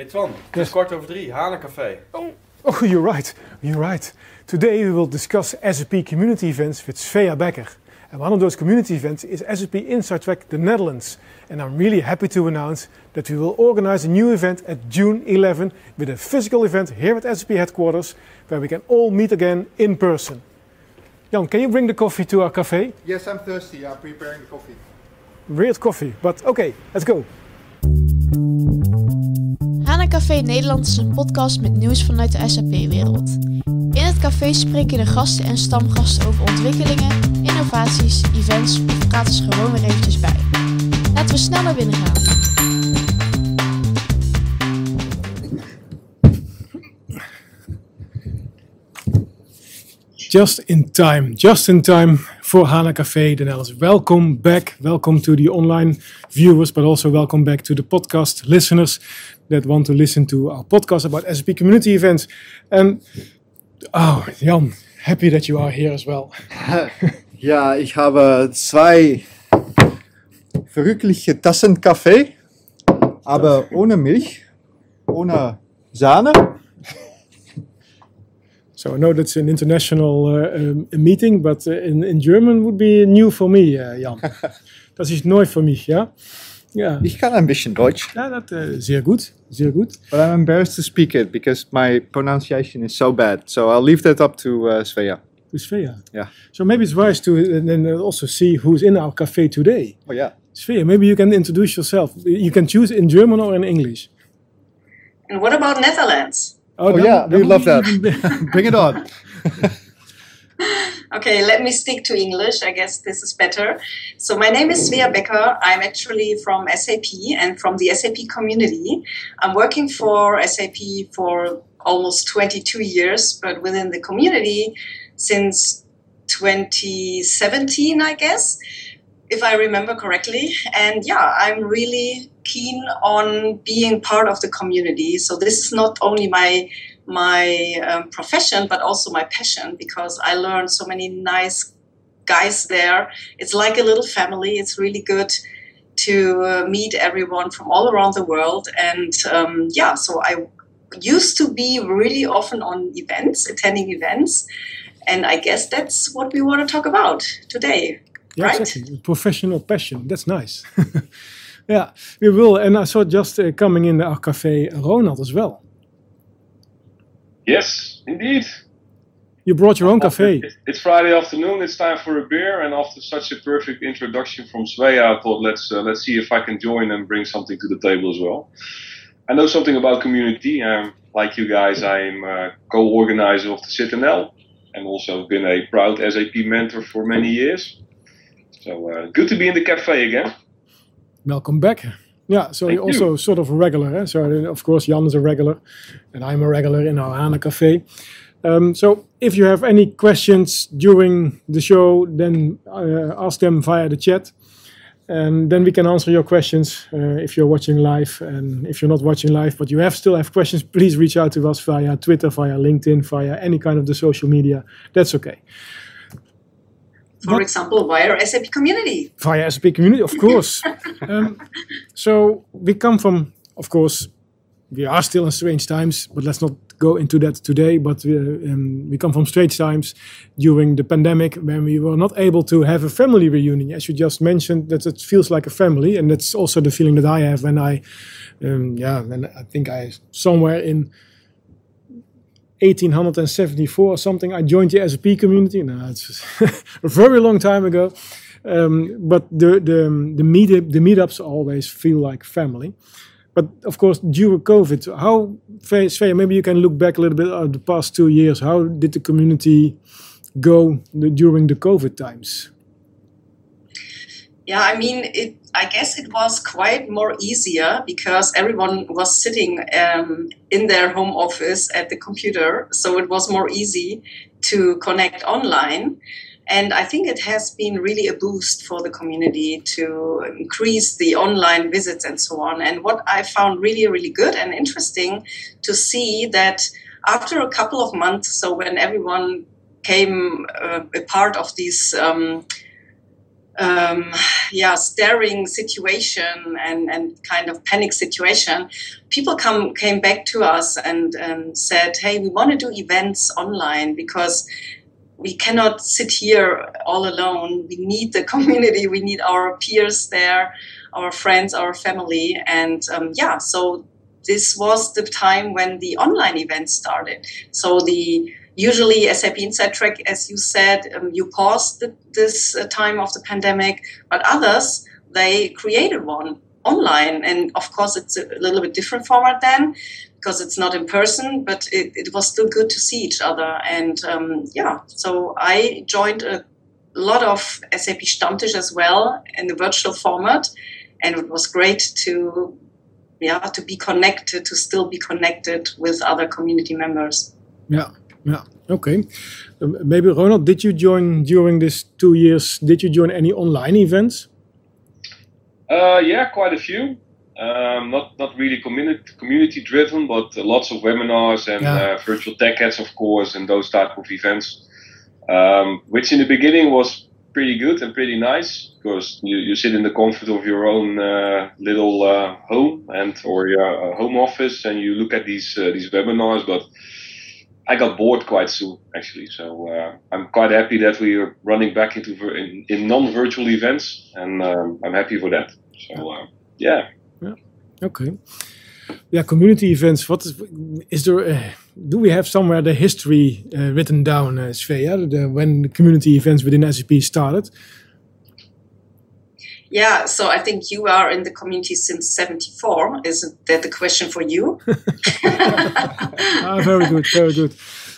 Hey Twan, het is kwart over drie, Hanencafé. Oh, oh, you're right. You're right. Today we will discuss SAP community events with Svea Becker. And one of those community events is SAP Inside Track the Netherlands. And I'm really happy to announce that we will organize a new event at June 11 with a physical event here at SAP headquarters where we can all meet again in person. Jan, can you bring the coffee to our cafe? Yes, I'm thirsty. I'm preparing the coffee. Weird coffee, but okay, let's go. Café Nederland is een podcast met nieuws vanuit de SAP-wereld. In het café spreken de gasten en stamgasten over ontwikkelingen, innovaties, events of praten ze gewoon weer eventjes bij. Laten we snel naar binnen gaan. Just in time, just in time for HANA Café Den. Welcome back, welcome to the online viewers, but also welcome back to the podcast listeners that want to listen to our podcast about SAP community events. And oh, Jan, happy that you are here as well. Ja, ich habe zwei verrückliche Tassen Kaffee, aber ohne Milch, ohne Sahne. So I know that's an international uh, um, meeting, but uh, in, in German would be new for me, uh, Jan. das ist neu für mich, ja? Ja, Ich kann ein bisschen Deutsch, ja dat, uh, zeer goed, zeer goed. but I'm embarrassed to speak it because my pronunciation is so bad. So I'll leave that up to uh, Svea. To Svea. Yeah. So maybe it's wise to uh, then uh, also see who's in our cafe today. Oh yeah. Svea, maybe you can introduce yourself. You can choose in German or in English. And what about Netherlands? Oh, that yeah, would- we love that. Bring it on. Okay, let me stick to English. I guess this is better. So, my name is Svea Becker. I'm actually from SAP and from the SAP community. I'm working for SAP for almost 22 years, but within the community since 2017, I guess, if I remember correctly. And yeah, I'm really keen on being part of the community. So, this is not only my my um, profession, but also my passion because I learned so many nice guys there. It's like a little family. It's really good to uh, meet everyone from all around the world. And um, yeah, so I used to be really often on events, attending events. And I guess that's what we want to talk about today. Yeah, Right. exactly. Professional passion. That's nice. yeah, we will. And I saw just uh, coming in our cafe Ronald as well. Yes, indeed. You brought your own cafe. It's- Friday afternoon. It's time for a beer, and after such a perfect introduction from Svea, I thought let's uh, let's see if I can join and bring something to the table as well. I know something about community. Um, like you guys, I'm uh, co-organizer of the Citadel, and also been a proud SAP mentor for many years. So uh, good to be in the cafe again. Welcome back. Yeah, so Thank you're also sort of a regular. Eh? So of course Jan is a regular, and I'm a regular in our Hana Cafe. Um, so if you have any questions during the show, then uh, ask them via the chat, and then we can answer your questions uh, if you're watching live. And if you're not watching live, but you have still have questions, please reach out to us via Twitter, via LinkedIn, via any kind of the social media. That's okay. For What- example, via SAP community. via SAP community, of course. um, so we come from, of course, we are still in strange times, but let's not go into that today. But we, um, we come from strange times during the pandemic when we were not able to have a family reunion. As you just mentioned, that it feels like a family, and that's also the feeling that I have when I, um, yeah, when I think I somewhere in 1874 or something, I joined the SAP community. Now it's a very long time ago. Um, but the the the meet the meetups always feel like family. But of course, during COVID, how Svea, maybe you can look back a little bit at the past two years. How did the community go during the COVID times? Yeah, I mean, it. I guess it was quite more easier because everyone was sitting um, in their home office at the computer, so it was more easy to connect online. And I think it has been really a boost for the community to increase the online visits and so on. And what I found really, really good and interesting to see that after a couple of months, so when everyone came uh, a part of these. Um, um, yeah staring situation and, and kind of panic situation people come came back to us and um, said hey we want to do events online because we cannot sit here all alone. We need the community. We need our peers there our friends our family. And um, yeah so this was the time when the online events started. So the usually SAP Inside Track, as you said, um, you paused the, this uh, time of the pandemic, but others they created one online, and of course it's a little bit different format then because it's not in person, but it, it was still good to see each other. And um, yeah, so I joined a lot of SAP Stammtisch as well in the virtual format, and it was great to yeah to be connected, to still be connected with other community members. Yeah. Yeah. Okay. Um, maybe Ronald, did you join during these two years? Did you join any online events? Uh, yeah, quite a few. Um, not not really community community driven, but uh, lots of webinars and yeah. uh, virtual tech heads, of course, and those type of events. Um, which in the beginning was pretty good and pretty nice because you, you sit in the comfort of your own uh, little uh, home and or your uh, home office and you look at these these webinars, but I got bored quite soon, actually. So uh, I'm quite happy that we are running back into in, in non-virtual events, and um, I'm happy for that. So uh, yeah. Yeah. Okay. Yeah, community events. What is is there? Uh, do we have somewhere the history uh, written down, uh, Svea, the, when community events within SAP started? Yeah, so I think you are in the community since 74. Is that the question for you? ah, very good, very good.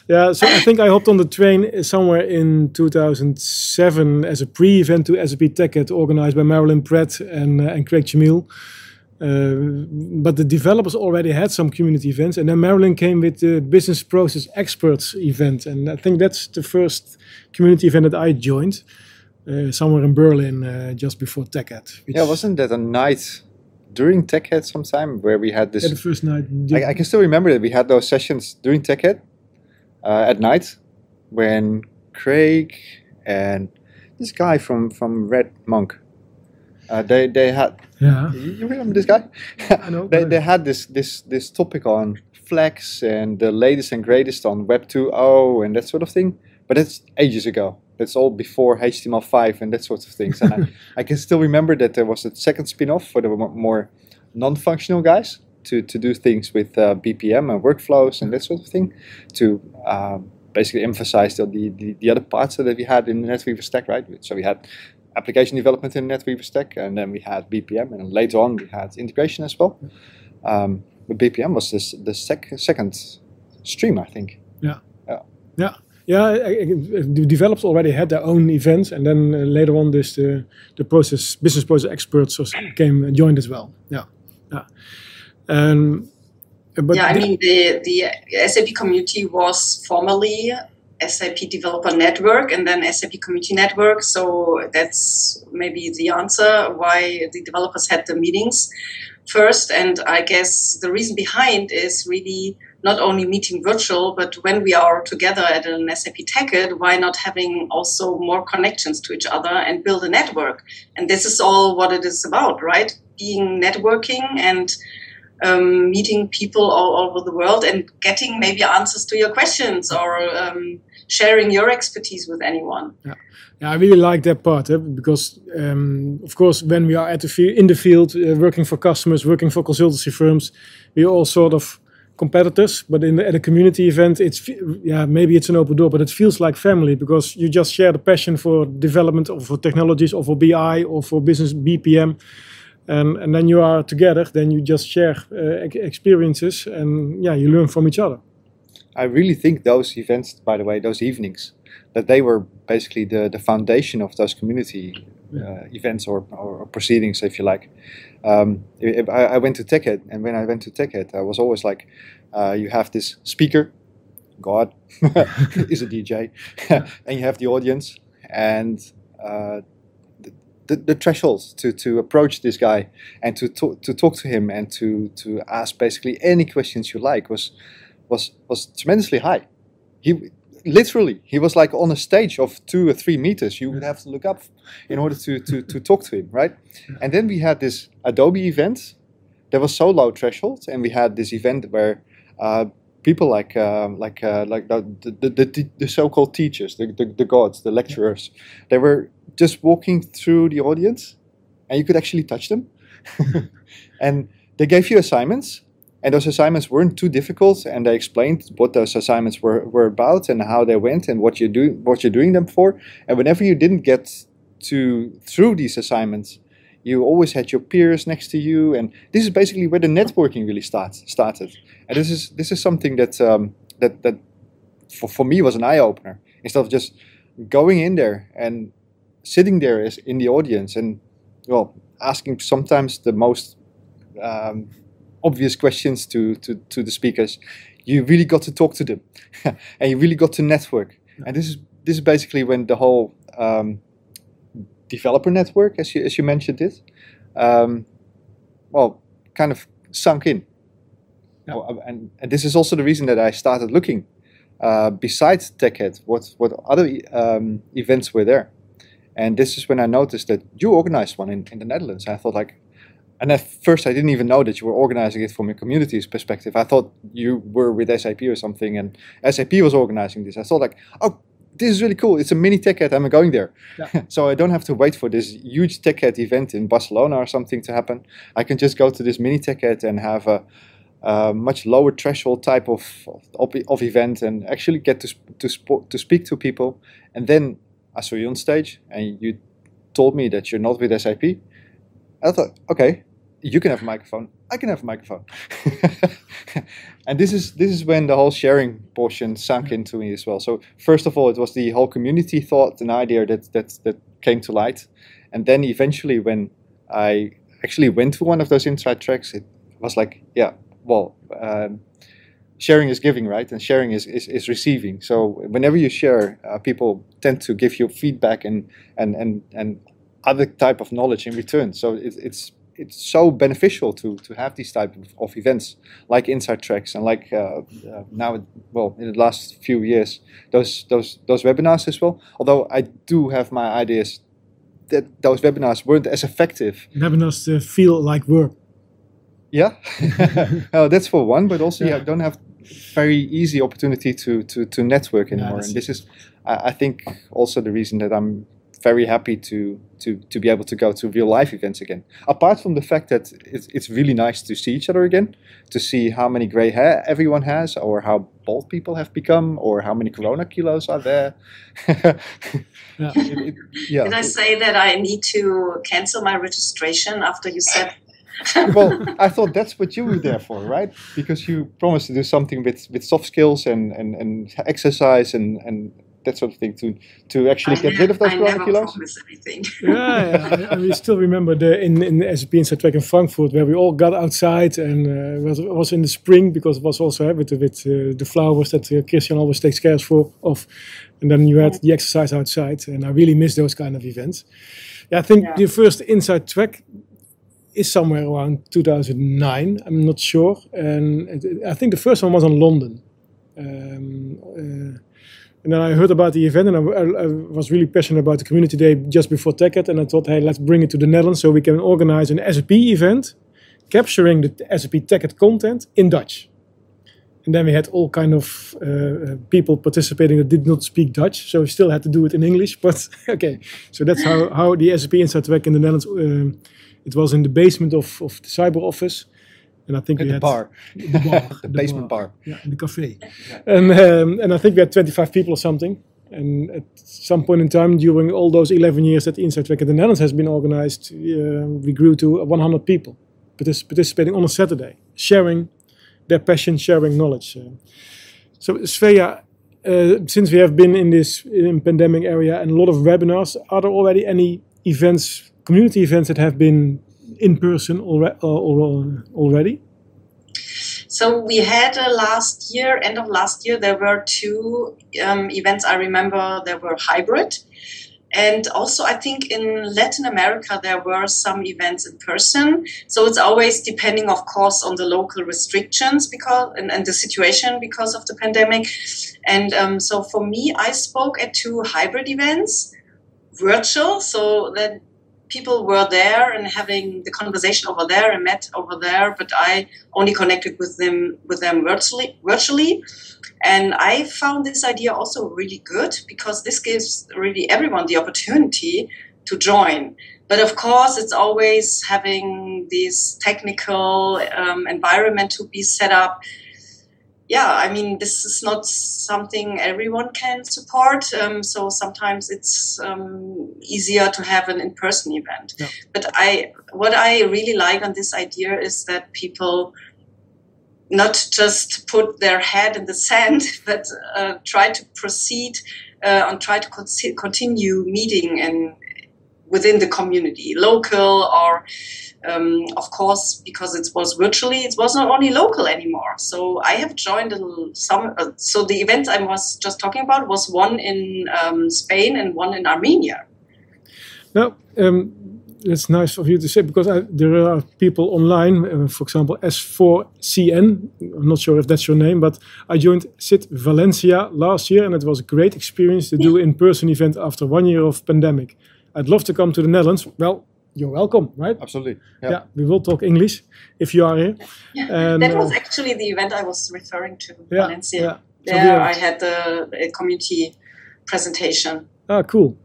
Yeah, so I think I hopped on the train somewhere in 2007 as a pre-event to SAP TechEd organized by Marilyn Pratt and, uh, and Craig Cmehil. Uh, but the developers already had some community events, and then Marilyn came with the Business Process Experts event, and I think that's the first community event that I joined uh, somewhere in Berlin uh, just before TechEd. Yeah, wasn't that a night during TechEd sometime where we had this? Yeah, the first night. I, I, can still remember that we had those sessions during TechEd uh, at night when Craig and this guy from from Red Monk. Uh, they they had yeah you remember this guy I know they, they had this this this topic on flex and the latest and greatest on web 2.0 and that sort of thing but it's ages ago that's all before HTML5 and that sort of things. And I, I, can still remember that there was a second spin-off for the more non-functional guys to, to do things with uh, BPM and workflows and that sort of thing to um, basically emphasize the, the, the, other parts that we had in the NetWeaver stack, right? So we had application development in the NetWeaver stack and then we had BPM and later on we had integration as well. Um, but BPM was this, the sec- second stream, I think. Yeah. Yeah. Yeah yeah, the eh, eh, developers already had their own events, and then uh, later on, this the the process business process experts came and joined as well. Yeah, yeah. Um, but yeah, I mean the the uh, SAP community was formerly SAP Developer Network and then SAP Community Network. So that's maybe the answer why the developers had the meetings first. And I guess the reason behind is really not only meeting virtual, but when we are together at an SAP TechEd, why not having also more connections to each other and build a network? And this is all what it is about, right? Being networking and um, meeting people all over the world and getting maybe answers to your questions or um, sharing your expertise with anyone. Yeah. Yeah, I really like that part eh? because, um, of course, when we are at the in the field, uh, working for customers, working for consultancy firms, we all sort of competitors but in the, at a community event it's yeah maybe it's an open door but it feels like family because you just share the passion for development or for technologies or for bi or for business bpm and and then you are together then you just share uh, experiences and yeah you learn from each other. I really think those events by the way those evenings that they were basically the the foundation of those community uh, events or, or, proceedings, if you like. Um, I, I, went to TechEd, and when I went to TechEd, I was always like, uh, you have this speaker, God is a DJ, and you have the audience, and uh, the, the, the, thresholds to, to approach this guy and to talk, to talk to him and to, to ask basically any questions you like was was was tremendously high. He literally, he was like on a stage of two or three meters. You would have to look up in order to, to, to talk to him, right? And then we had this Adobe event that was so low threshold, and we had this event where uh, people like um, like uh, like the, the, the, the so-called teachers, the, the, the gods, the lecturers, they were just walking through the audience, and you could actually touch them, and they gave you assignments, and those assignments weren't too difficult, and they explained what those assignments were, were about and how they went and what you do what you're doing them for. And whenever you didn't get to through these assignments, you always had your peers next to you, and this is basically where the networking really starts started. And this is this is something that um, that that for, for me was an eye opener. Instead of just going in there and sitting there as in the audience and well asking sometimes the most um, obvious questions to, to, to the speakers, you really got to talk to them, and you really got to network. And this is this is basically when the whole um, developer network, as you as you mentioned it, um, well, kind of sunk in. Yeah. And, and this is also the reason that I started looking uh, besides TechEd, what what other um, events were there. And this is when I noticed that you organized one in, in the Netherlands. I thought like, and at first I didn't even know that you were organizing it from a community's perspective. I thought you were with SAP or something, and SAP was organizing this. I thought like, oh, this is really cool. It's a mini TechEd. I'm going there, Yeah. so I don't have to wait for this huge tech TechEd event in Barcelona or something to happen. I can just go to this mini TechEd and have a, a much lower threshold type of, of of event and actually get to to sp- to speak to people. And then I saw you on stage, and you told me that you're not with SAP. I thought, okay, you can have a microphone. I can have a microphone. and this is this is when the whole sharing portion sunk into me as well. So first of all, it was the whole community thought and idea that that that came to light, and then eventually when I actually went to one of those inside tracks, it was like, yeah, well. Um, sharing is giving, right? And sharing is, is, is receiving. So whenever you share, uh, people tend to give you feedback and and and and other type of knowledge in return. So it, it's it's so beneficial to to have these type of, of events like Inside Tracks and like uh, uh, now, well, in the last few years, those those those webinars as well. Although I do have my ideas that those webinars weren't as effective Webinars uh, feel like work. yeah, oh, that's for one. But also, Yeah. you don't have very easy opportunity to to, to network anymore. that's and this is, I, I think, also the reason that I'm very happy to to to be able to go to real life events again. Apart from the fact that it's it's really nice to see each other again, to see how many gray hair everyone has, or how bald people have become, or how many Corona kilos are there. Yeah. It- it- yeah. Did I say that I need to cancel my registration after you said? well, I thought that's what you were there for, right? Because you promised to do something with, with soft skills and, and, and exercise and, and that sort of thing to to actually I get rid of those I corona never kilos. anything. yeah, yeah. I, I we still remember the in in the SAP Inside Track in Frankfurt where we all got outside and uh, it was was in the spring because it was also uh, with the- with uh, the flowers that uh, Christian always takes care for of, and then you had the exercise outside, and I really miss those kind of events. Yeah, I think Yeah. the first Inside Track is somewhere around 2009. I'm not sure, and it, I think the first one was in London. Um, uh, and then I heard about the event, and I, I- was really passionate about the community day just before TechEd, and I thought, hey, let's bring it to the Netherlands so we can organize an SAP event capturing the SAP TechEd content in Dutch. And then we had all kind of uh, uh, people participating that did not speak Dutch, so we still had to do it in English. But okay, so that's how, how the SAP Inside Track in the Netherlands. Um, it was in the basement of, of the cyber office, and I think At we the had bar, the bar, the basement bar. yeah, in the cafe. And um, and I think we had 25 people or something. And at some point in time, during all those 11 years that the Inside Track in the Netherlands has been organized, uh, we grew to 100 people partic- participating on a Saturday, sharing their passion, sharing knowledge. Uh, so, Svea, uh, since we have been in this in pandemic area and a lot of webinars, are there already any events, community events that have been in person alre- uh, already? So we had uh, last year, end of last year, there were two um, events. I remember they were hybrid, And also, I think in Latin America there were some events in person. So it's always depending, of course, on the local restrictions because and, and the situation because of the pandemic. And um, so for me, I spoke at two hybrid events, virtual, so that people were there and having the conversation over there and met over there. But I only connected with them with them virtually. Virtually. And I found this idea also really good because this gives really everyone the opportunity to join. But of course, it's always having this technical um, environment to be set up. Yeah, I mean, this is not something everyone can support. Um, so sometimes it's um, easier to have an in-person event. Yeah. But I, what I really like on this idea is that people not just put their head in the sand, but uh, try to proceed uh, and try to con- continue meeting and within the community, local or, um, of course, because it was virtually, it was not only local anymore. So I have joined some. Uh, so the event I was just talking about was one in um, Spain and one in Armenia. Now, um, it's nice of you to say because I, there are people online, uh, for example, S4CN. I'm not sure if that's your name, but I joined SIT Valencia last year, and it was a great experience to do in-person event after one year of pandemic. I'd love to come to the Netherlands. Well, you're welcome, right? Absolutely. Yeah, yeah we will talk English if you are here. Yeah, and, that was uh, actually the event I was referring to, yeah, Valencia. Yeah. There, so I had the a community presentation. Ah, cool.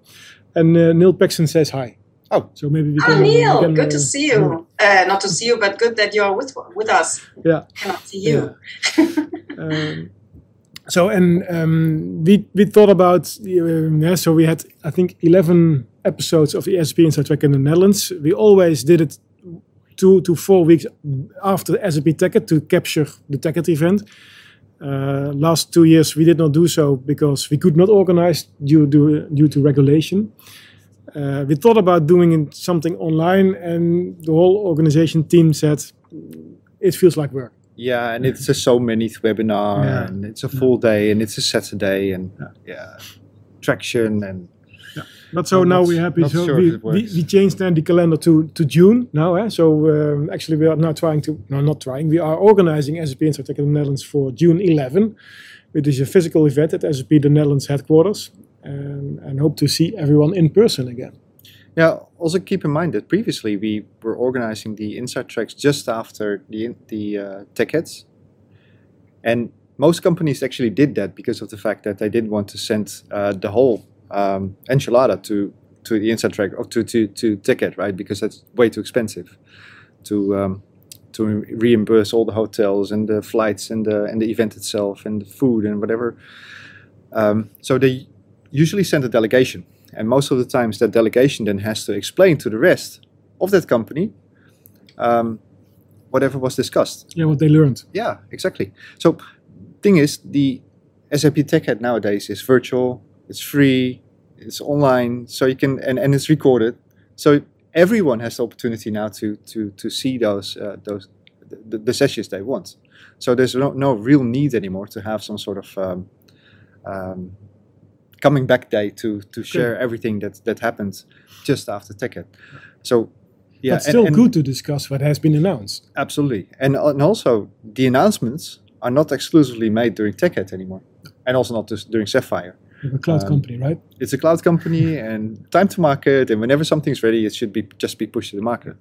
And uh, Neil Paxton says hi. Oh, so maybe we can. Oh, Neil, can, good uh, to see you. Uh, not to see you, but good that you're with with us. Yeah, cannot see you. Yeah. um, so and um, we we thought about um, yeah. So we had I think eleven episodes of the SAP Inside Track in the Netherlands. We always did it two to four weeks after SAP TechEd to capture the TechEd event. Uh, last two years we did not do so because we could not organize due to due to regulation uh, we thought about doing something online, and the whole organization team said it feels like work. Yeah, and it's a so many webinar, yeah. and it's a full day, and it's a Saturday, and yeah, yeah traction and. But so now we're happy. So sure we, we, we, changed then the calendar to, to June now. Eh? So um, actually we are now trying to, no, not trying, we are organizing SAP Track in the Netherlands for June 11, which is a physical event at SAP the Netherlands headquarters and, and hope to see everyone in person again. Yeah, also keep in mind that previously we were organizing the inside tracks just after the the uh, TechEds, and most companies actually did that because of the fact that they didn't want to send uh, the whole um, enchilada to to the inside track or to to to TechEd, right? Because that's way too expensive to um, to reimburse all the hotels and the flights and the and the event itself and the food and whatever. Um, so they usually send a delegation. And most of the times, that delegation then has to explain to the rest of that company um, whatever was discussed. Yeah, what they learned. Yeah, exactly. So, thing is, the SAP TechEd nowadays is virtual, it's free, it's online, so you can and, and it's recorded. So everyone has the opportunity now to to to see those uh, those the, the, sessions they want. So there's no, no real need anymore to have some sort of um, um, coming back day to to share good. everything that that happened just after TechEd. So yeah, but still and, and good to discuss what has been announced. Absolutely, and and also the announcements are not exclusively made during TechEd anymore, and also not just during Sapphire. a cloud um, company, right? It's a cloud company, and time to market, and whenever something's ready, it should be just be pushed to the market.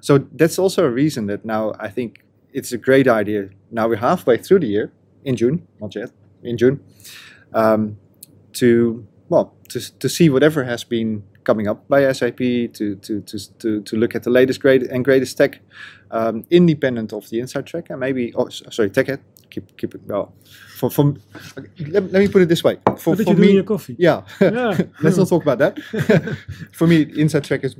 So that's also a reason that now I think it's a great idea. Now we're halfway through the year in June, not yet in June. Um, to well to, to see whatever has been coming up by SAP to to to to, to look at the latest great and greatest tech, um, independent of the inside track, and maybe oh sorry TechEd. Keep keep it well. For, for let, let me put it this way. For, for me, your coffee. Yeah, yeah. let's not talk about that. for me, inside track is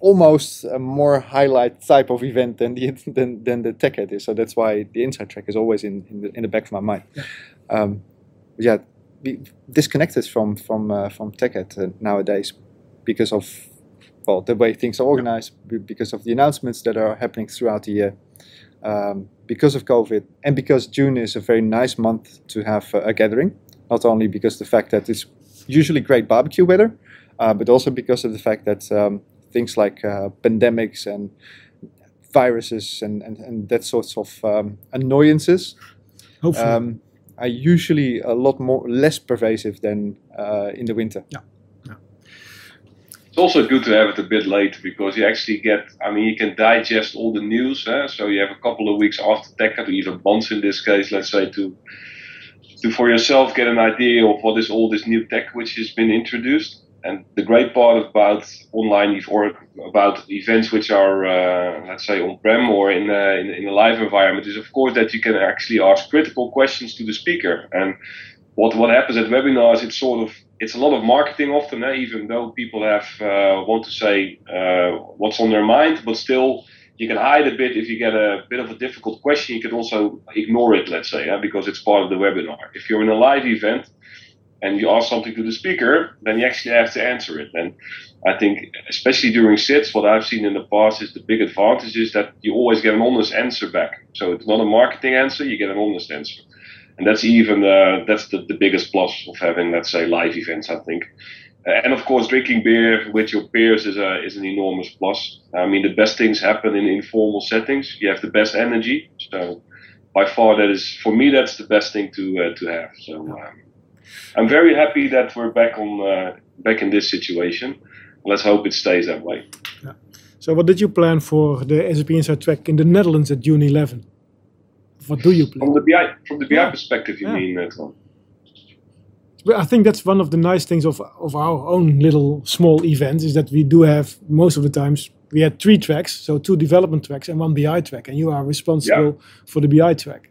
almost a more highlight type of event than the than, than the TechEd is. So that's why the inside track is always in in the, in the back of my mind. Yeah. Um, yeah, disconnected from from uh, from TechEd uh, nowadays because of well the way things are organized, because of the announcements that are happening throughout the year, um, because of COVID, and because June is a very nice month to have a gathering. Not only because the fact that it's usually great barbecue weather, uh, but also because of the fact that um, things like uh, pandemics and viruses and, and, and that sorts of um, annoyances Hopefully. um, are usually a lot more less pervasive than uh, in the winter. Yeah, It's also good to have it a bit late because you actually get, I mean, you can digest all the news. Eh? So you have a couple of weeks after tech, or even months in this case, let's say, to to for yourself get an idea of what is all this new tech which has been introduced. And the great part about online or about events which are, uh, let's say, on-prem or in a, in, in a live environment is, of course, that you can actually ask critical questions to the speaker. And what what happens at webinars, it's sort of it's a lot of marketing often, eh, even though people have uh, want to say uh, what's on their mind, but still you can hide a bit if you get a bit of a difficult question. You can also ignore it, let's say, eh, because it's part of the webinar. If you're in a live event and you ask something to the speaker, then you actually have to answer it. And I think, especially during sits, what I've seen in the past is the big advantage is that you always get an honest answer back. So it's not a marketing answer; you get an honest answer. And that's even uh, that's the, the biggest plus of having let's say live events i think. Uh, and of course drinking beer with your peers is a is an enormous plus. I mean the best things happen in informal settings. You have the best energy. So by far that is for me that's the best thing to uh, to have. So um, i'm very happy that we're back on uh, back in this situation let's hope it stays that way so, what did you plan for the SAP Inside Track in the Netherlands at June 11? What do you plan? from the bi from the bi Yeah. perspective you Yeah. mean uh, Tom? Well, I think that's one of the nice things of of our own little small events is that we do have most of the times we had three tracks, so two development tracks and one BI track, and you are responsible for the BI track.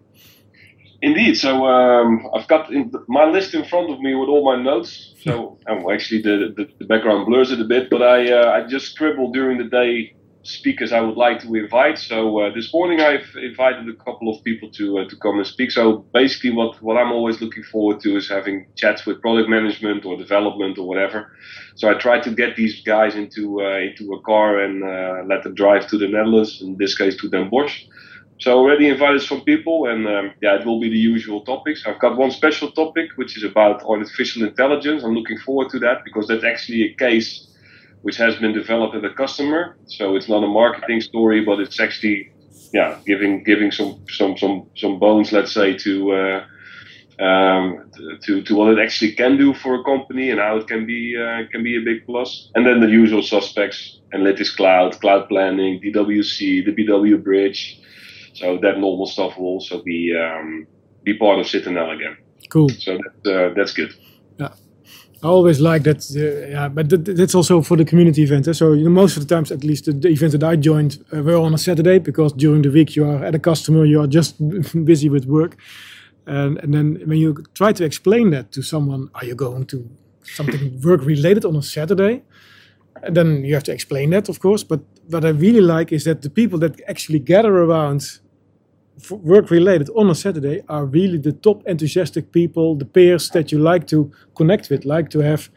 Indeed. So um, I've got in my list in front of me with all my notes. So um, actually, the, the, the background blurs it a bit, but I uh, I just scribbled during the day speakers I would like to invite. So uh, this morning I've invited a couple of people to uh, to come and speak. So basically, what what I'm always looking forward to is having chats with product management or development or whatever. So I try to get these guys into uh, into a car and uh, let them drive to the Netherlands. In this case, to Den Bosch. So already invited some people, and um, yeah, it will be the usual topics. I've got one special topic, which is about artificial intelligence. I'm looking forward to that because that's actually a case which has been developed at a customer. So it's not a marketing story, but it's actually yeah giving giving some some some some bones, let's say, to uh, um, to to what it actually can do for a company and how it can be uh, can be a big plus. And then the usual suspects: Analytics Cloud, Cloud Planning, DWC, the BW Bridge. So that normal stuff will also be um, be part of Citadel again. Cool. So that, uh, that's good. Yeah. I always like that. Uh, yeah, but that, that's also for the community event. eh? So you know, most of the times, at least the, the events that I joined uh, were on a Saturday because during the week you are at a customer, you are just busy with work, and and then when you try to explain that to someone, are you going to something work related on a Saturday? And then you have to explain that, of course. But what I really like is that the people that actually gather around work related on a Saturday are really the top enthusiastic people, the peers that you like to connect with, like to have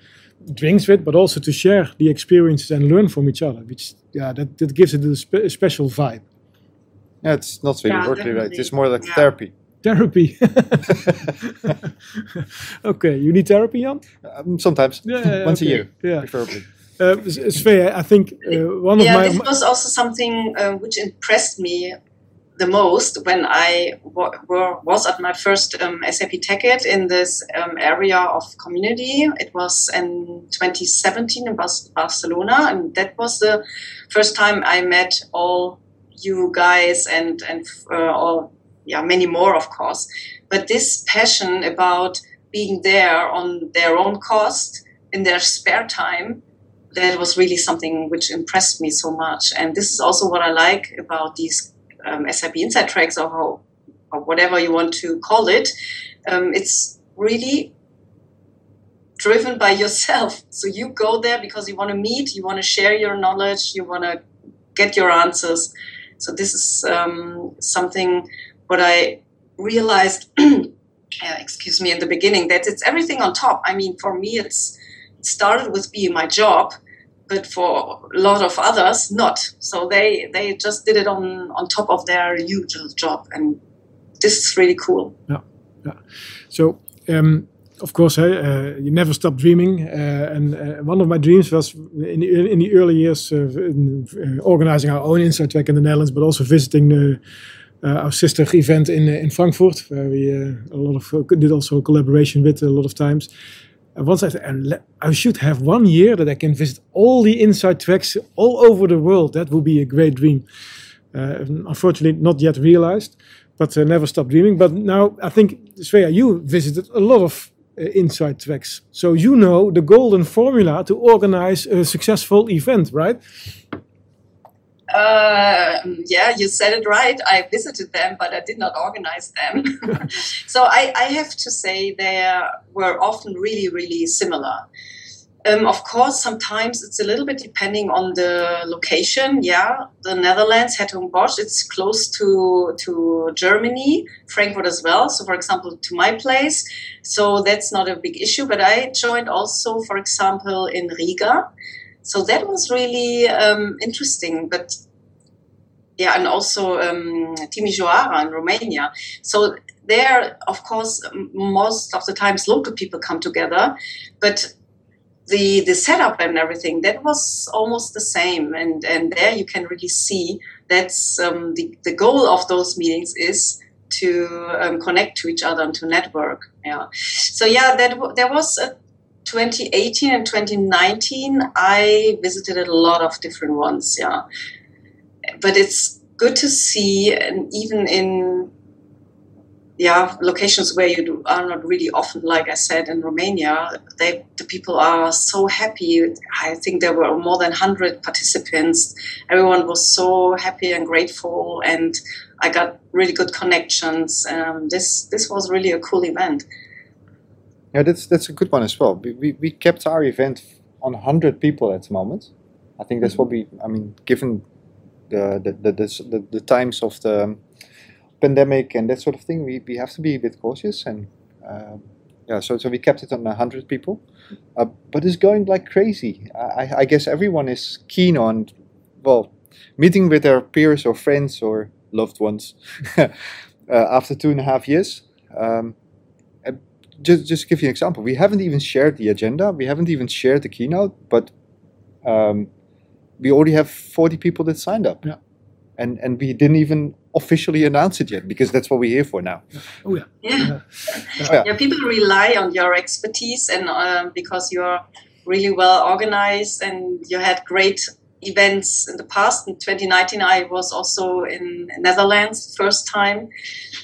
drinks with, but also to share the experiences and learn from each other. Which yeah, that, that gives it a, spe- a special vibe. Yeah, it's not really Yeah, work related. It's more like Yeah. therapy. Therapy. okay, you need therapy, Jan? Um, sometimes, Yeah, yeah, once okay. a year, Yeah. preferably. Uh, S- Svea, I think uh, one of my. yeah, this was also something uh, which impressed me the most when I was at my first um, SAP TechEd in this um, area of community. It was in 2017 in Barcelona, and that was the first time I met all you guys and and uh, all yeah many more of course. But this passion about being there on their own cost in their spare time that was really something which impressed me so much. And this is also what I like about these um, SAP Inside tracks or, how, or whatever you want to call it. Um, it's really driven by yourself. So you go there because you want to meet, you want to share your knowledge, you want to get your answers. So this is um, something what I realized. uh, excuse me in the beginning that it's everything on top. I mean, for me, it's it started with being my job, but for a lot of others, not. So they they just did it on on top of their usual job, and this is really cool. Yeah, so um, of course, uh, you never stop dreaming. Uh, and uh, one of my dreams was in the, in the early years in, organizing our own Inside Track in the Netherlands, but also visiting the, our sister event in in Frankfurt, where we a lot of did also collaboration with a lot of times. Once I I should have one year that I can visit all the inside tracks all over the world. That would be a great dream. unfortunately, not yet realized but uh, never stop dreaming. But now I think, Svea, you visited a lot of uh, inside tracks. So you know the golden formula to organize a successful event, right? Uh, yeah, you said it right. I visited them, but I did not organize them. so I, I, have to say they were often really, really similar. Um, of course, sometimes it's a little bit depending on the location. Yeah, the Netherlands, Hertogenbosch, it's close to to Germany, Frankfurt as well. So, for example, to my place, so that's not a big issue. But I joined also, for example, in Riga, so that was really um, interesting. But yeah, and also um, Timișoara in Romania. So there, of course, most of the times local people come together, but the the setup and everything that was almost the same and and there you can really see that's um, the the goal of those meetings is to um, connect to each other and to network yeah so yeah that there was a 2018 and 2019 i visited a lot of different ones yeah but it's good to see and even in yeah, locations where you do, are not really often, like I said, in Romania, they, the people are so happy. I think there were more than 100 participants. Everyone was so happy and grateful, and I got really good connections. Um, this this was really a cool event. Yeah, that's that's a good one as well. We, we, we kept our event on 100 people at the moment. I think that's what we, I mean, given the, the, the, the, the times of the pandemic and that sort of thing, we, we have to be a bit cautious. And um, yeah, so, so we kept it on 100 people. Uh, but it's going like crazy. I, I guess everyone is keen on, well, meeting with their peers or friends or loved ones uh, after two and a half years. Um, just just give you an example. We haven't even shared the agenda. We haven't even shared the keynote, but um, we already have 40 people that signed up. Yeah. And and we didn't even officially announce it yet because that's what we're here for now. Oh yeah. Yeah. Yeah. Oh, yeah. yeah people rely on your expertise and um, because you're really well organized and you had great events in the past. In 2019, I was also in Netherlands first time.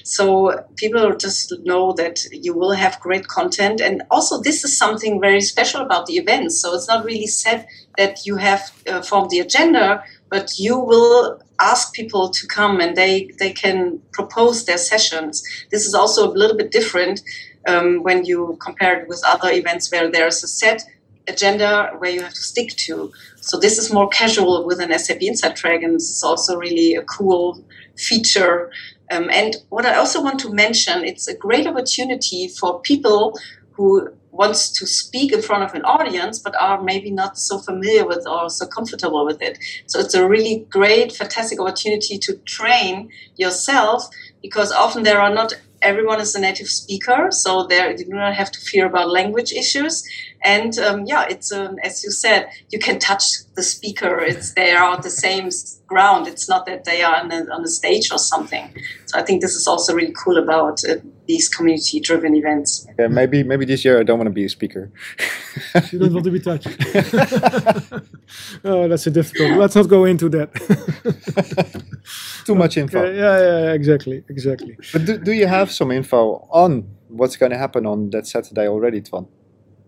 So people just know that you will have great content. And also, this is something very special about the events. So it's not really said that you have uh, formed the agenda, but you will ask people to come and they, they can propose their sessions. This is also a little bit different um, when you compare it with other events where there's a set agenda where you have to stick to. So this is more casual with an SAP Inside Track, and this is also really a cool feature. Um, and what I also want to mention, it's a great opportunity for people who wants to speak in front of an audience but are maybe not so familiar with or so comfortable with it. So it's a really great, fantastic opportunity to train yourself because often there are not everyone is a native speaker, so there you do not have to fear about language issues. And um, yeah, it's um, as you said, you can touch the speaker. It's they are on the same ground. It's not that they are on the, on the stage or something. So I think this is also really cool about uh, these community-driven events. Okay, maybe maybe this year I don't want to be a speaker. you don't want to be touched. oh, that's a difficult. Let's not go into that. Too much info. Okay, yeah, yeah, exactly, exactly. But do, do you have some info on what's going to happen on that Saturday already, Twan?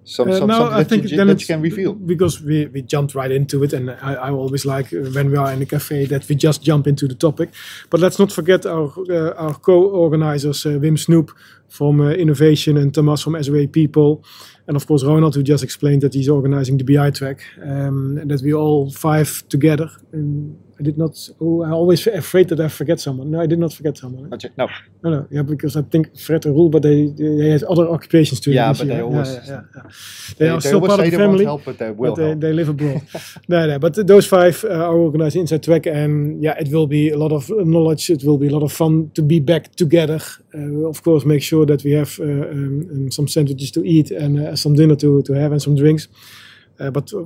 Some, uh, some, no, I think you, that you can reveal because we, we jumped right into it, and I, I always like uh, when we are in a cafe that we just jump into the topic. But let's not forget our uh, our co-organizers uh, Wim Snoep from uh, Innovation and Thomas from SOA People, and of course Ronald who just explained that he's organizing the BI track, um, and that we all five together. And I did not. Oh, I always afraid that I forget someone. No, I did not forget someone. Okay, no, no, no. Yeah, because I think Fred and Roel, but they they had other occupations too. Yeah, but they always. Yeah, yeah, yeah. They, they, are still part of the family. Help, but they will. But they, they, live abroad. no, no. But those five uh, are organizing Inside Track, and yeah, it will be a lot of knowledge. It will be a lot of fun to be back together. Uh, of course, make sure sure that we have uh, um, um, some sandwiches to eat and uh, some dinner to, to have and some drinks. Uh, but uh,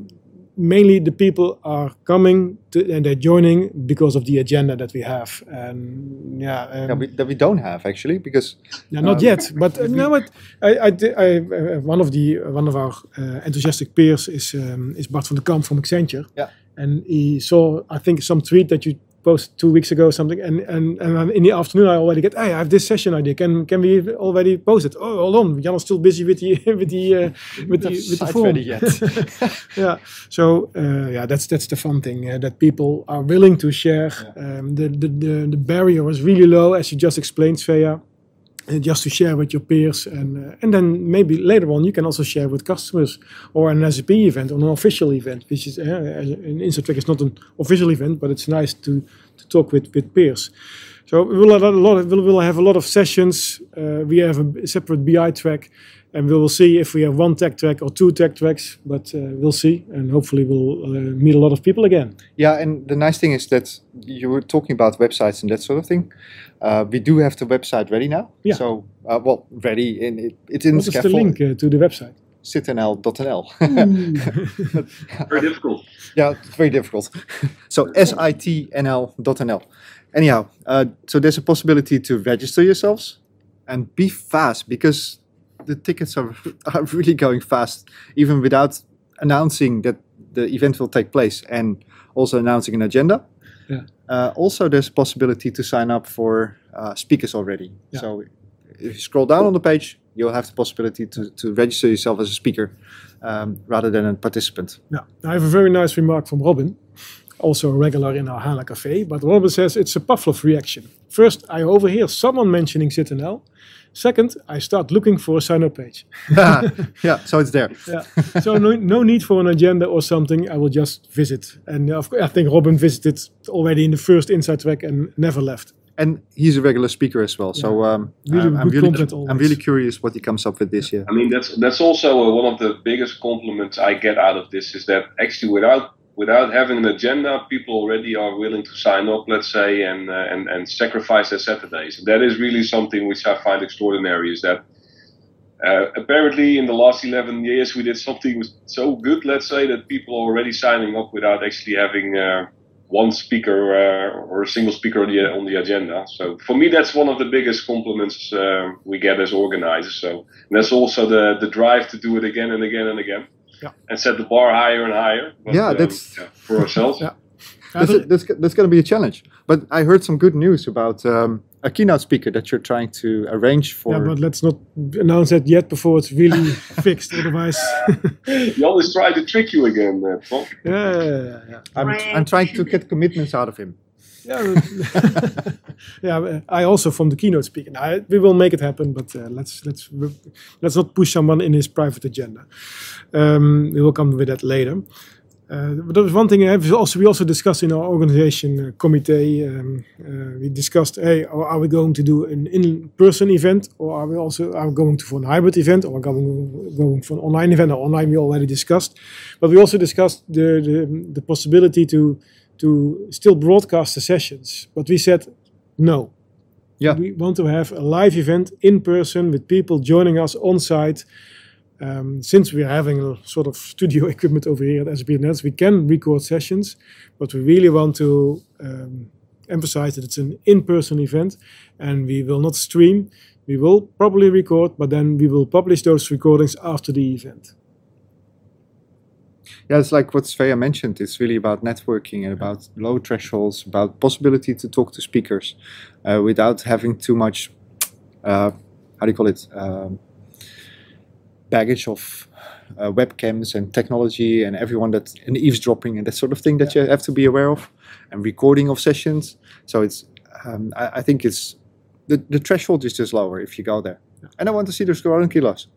mainly the people are coming to, and they're joining because of the agenda that we have. And yeah, um, that, we, that we don't have actually because yeah, not um, yet. But uh, no, but I, I, I uh, one of the one of our uh, enthusiastic peers is um, is Bart van der Kamp from Accenture. Yeah. And he saw, I think, some tweet that you posted two weeks ago or something, and and and in the afternoon I already get, hey, I have this session idea. Can can we already post it? Oh, hold on, Jan is still busy with the with the uh, with the with the form. ready yet. yeah. So uh, yeah, that's that's the fun thing uh, that people are willing to share. Um, the, the the the barrier is really low, as you just explained, Svea. Just to share with your peers, and uh, and then maybe later on you can also share with customers or an SAP event or an official event, which is uh, an Inside Track is not an official event, but it's nice to to talk with with peers. So we will have a lot. Of, we will have a lot of sessions. Uh, we have a separate BI track, and we will see if we have one tech track or two tech tracks. But uh, we'll see, and hopefully we'll uh, meet a lot of people again. Yeah, and the nice thing is that you were talking about websites and that sort of thing. Uh, we do have the website ready now. Yeah. So, uh, well, ready in it, it's in What the is the link uh, to the website? Sitnl.nl. Very difficult. yeah, it's very difficult. so sitnl.nl. Anyhow, uh, so there's a possibility to register yourselves and be fast because the tickets are, are really going fast, even without announcing that the event will take place and also announcing an agenda. Yeah. Uh, also, there's a possibility to sign up for uh, speakers already. Yeah. So if you scroll down on the page, you'll have the possibility to, to register yourself as a speaker um, rather than a participant. Yeah, I have a very nice remark from Robin, also a regular in our HANA Cafe. But Robin says it's a Pavlov reaction. First, I overhear someone mentioning SITNL. Second, I start looking for a sign-up page. yeah, so it's there. Yeah. so no, no need for an agenda or something. I will just visit. And of course, I think Robin visited already in the first Inside Track and never left. And he's a regular speaker as well. So um, Really I'm, I'm really, I'm really curious what he comes up with this year. I mean, that's that's also uh, one of the biggest compliments I get out of this is that actually without without having an agenda, people already are willing to sign up, let's say, and uh, and and sacrifice their Saturdays. And that is really something which I find extraordinary. Is that uh, apparently in the last 11 years we did something so good, let's say, that people are already signing up without actually having. Uh, one speaker uh, or a single speaker on the on the agenda. So for me, that's one of the biggest compliments uh, we get as organizers. So that's also the the drive to do it again and again and again, Yeah. and set the bar higher and higher. But, Yeah, um, that's- yeah, for ourselves. Yeah. That's, that's, that's going to be a challenge. But I heard some good news about um, a keynote speaker that you're trying to arrange for. Yeah, but let's not announce that yet before it's really fixed. Otherwise, He always try to trick you again, uh, Tom. yeah, yeah, yeah. I'm, I'm trying to get commitments out of him. Yeah, yeah. I also from the keynote speaker. I, we will make it happen, but uh, let's let's let's not push someone in his private agenda. Um, we will come with that later. Uh, but there was one thing we also we also discussed in our organization uh, committee. Um, uh, we discussed, hey, are are we going to do an in-person event, or are we also are we going to for an hybrid event, or are we going going for an online event? Or online we already discussed, but we also discussed the the, the possibility to to still broadcast the sessions. But we said no. Yeah. We want to have a live event in person with people joining us on site. Um, since we're having a sort of studio equipment over here at Nets, we can record sessions, but we really want to um, emphasize that it's an in-person event and we will not stream. We will probably record, but then we will publish those recordings after the event. Yeah, it's like what Svea mentioned. It's really about networking and about low thresholds, about possibility to talk to speakers uh, without having too much, uh, how do you call it, um, baggage of uh, webcams and technology and everyone that and eavesdropping and that sort of thing that you have to be aware of, and recording of sessions. So it's, um, I, I think it's the the threshold is just lower if you go there. And I want to see those growing kilos.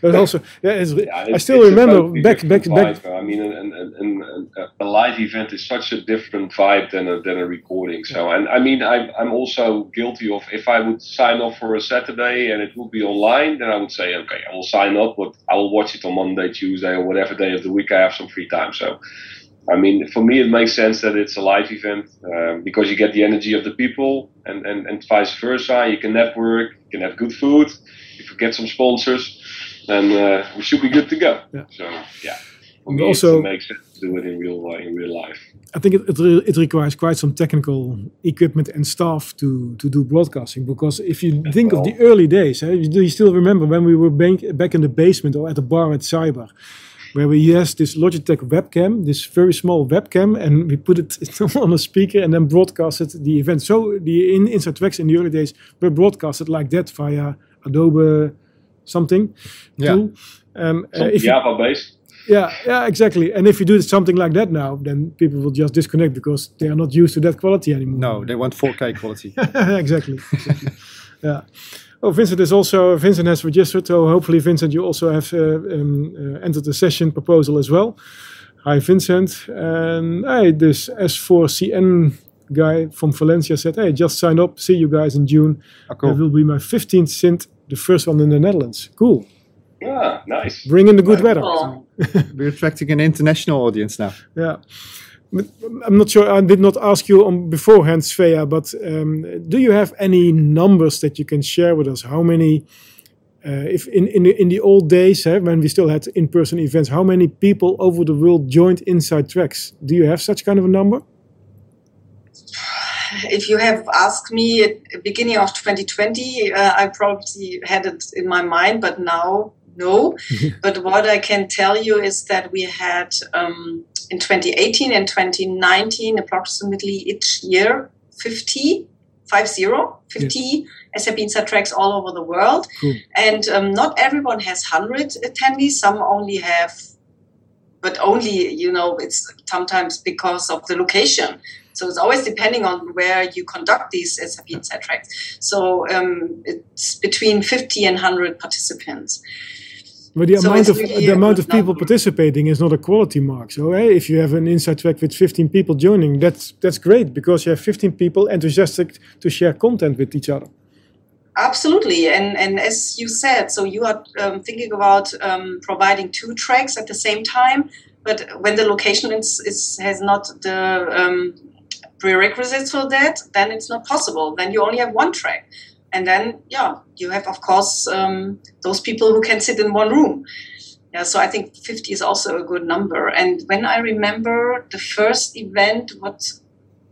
But also, yeah, it's, Yeah, I still remember back, back, different back. I mean, an, an, an, an, a live event is such a different vibe than a, than a recording. So, and I mean, I'm, I'm also guilty of if I would sign up for a Saturday and it would be online, then I would say, okay, I will sign up, but I will watch it on Monday, Tuesday, or whatever day of the week I have some free time. So, I mean, for me, it makes sense that it's a live event um, because you get the energy of the people, and, and, and vice versa. You can network, you can have good food. If we get some sponsors, then uh, we should be good to go. Yeah. So yeah, for me, also- it makes sense to do it in real uh, in real life. I think it, it, re- it requires quite some technical equipment and staff to, to do broadcasting because if you think of the early days, eh, you- do you still remember when we were bank, back in the basement or at the bar at Cyber, where we used this Logitech webcam, this very small webcam, and we put it on a speaker and then broadcasted the event. So the in, Inside Tracks in the early days were broadcasted like that via Adobe something Yeah. tool. Um, uh, Some if Java based. yeah, yeah, exactly. And if you do something like that now, then people will just disconnect because they are not used to that quality anymore. No, they want 4K quality. exactly. exactly. yeah. Oh, Vincent is also Vincent has registered. So hopefully, Vincent, you also have uh, um, uh, entered the session proposal as well. Hi, Vincent. And hey, this S4CN guy from Valencia said, "Hey, just signed up. See you guys in June. Oh, cool. It will be my 15th stint, the first one in the Netherlands. Cool. Yeah, nice. Bring in the good weather. Cool. We're attracting an international audience now. Yeah. I'm not sure. I did not ask you on beforehand, Svea, but um, do you have any numbers that you can share with us? How many, uh, if in in the, in the old days eh, when we still had in-person events, how many people over the world joined Inside Tracks? Do you have such kind of a number? if you have asked me at the beginning of 2020, uh, I probably had it in my mind, but now no. but what I can tell you is that we had um, in 2018 and 2019 approximately each year 50, 50, 50 SAP Inside tracks all over the world. Cool. And um, not everyone has 100 attendees, some only have but only you know it's sometimes because of the location so it's always depending on where you conduct these SAP Inside tracks. So um, it's between 50 and 100 participants. But the So amount of really the amount of people number. participating is not a quality mark. So eh, if you have an Inside Track with 15 people joining, that's that's great because you have 15 people enthusiastic to share content with each other. Absolutely, and and as you said, so you are um, thinking about um, providing two tracks at the same time, but when the location is, is has not the um, prerequisites for that, then it's not possible. Then you only have one track, and then yeah, you have of course um, those people who can sit in one room. Yeah, so I think 50 is also a good number. And when I remember the first event, what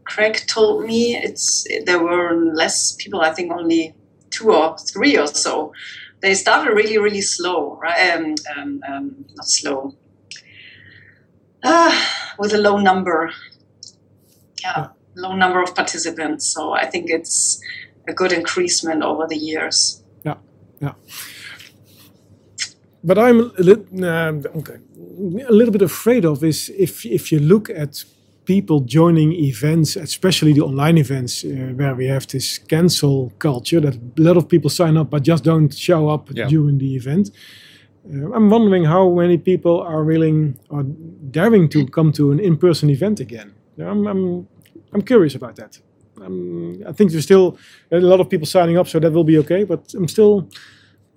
Craig told me, it's there were less people. I think only two or three or so. They started really, really slow, right? Um, um, um, not slow. Ah, with a low number. Yeah, low number of participants. So I think it's a good increasement over the years. Yeah, yeah. But I'm a little, okay, a little bit afraid of is if if you look at people joining events, especially the online events, uh, where we have this cancel culture that a lot of people sign up but just don't show up Yeah. during the event. Uh, I'm wondering how many people are willing or daring to come to an in-person event again. I'm, I'm, I'm curious about that. Um, I think there's still a lot of people signing up, so that will be okay. But I'm still,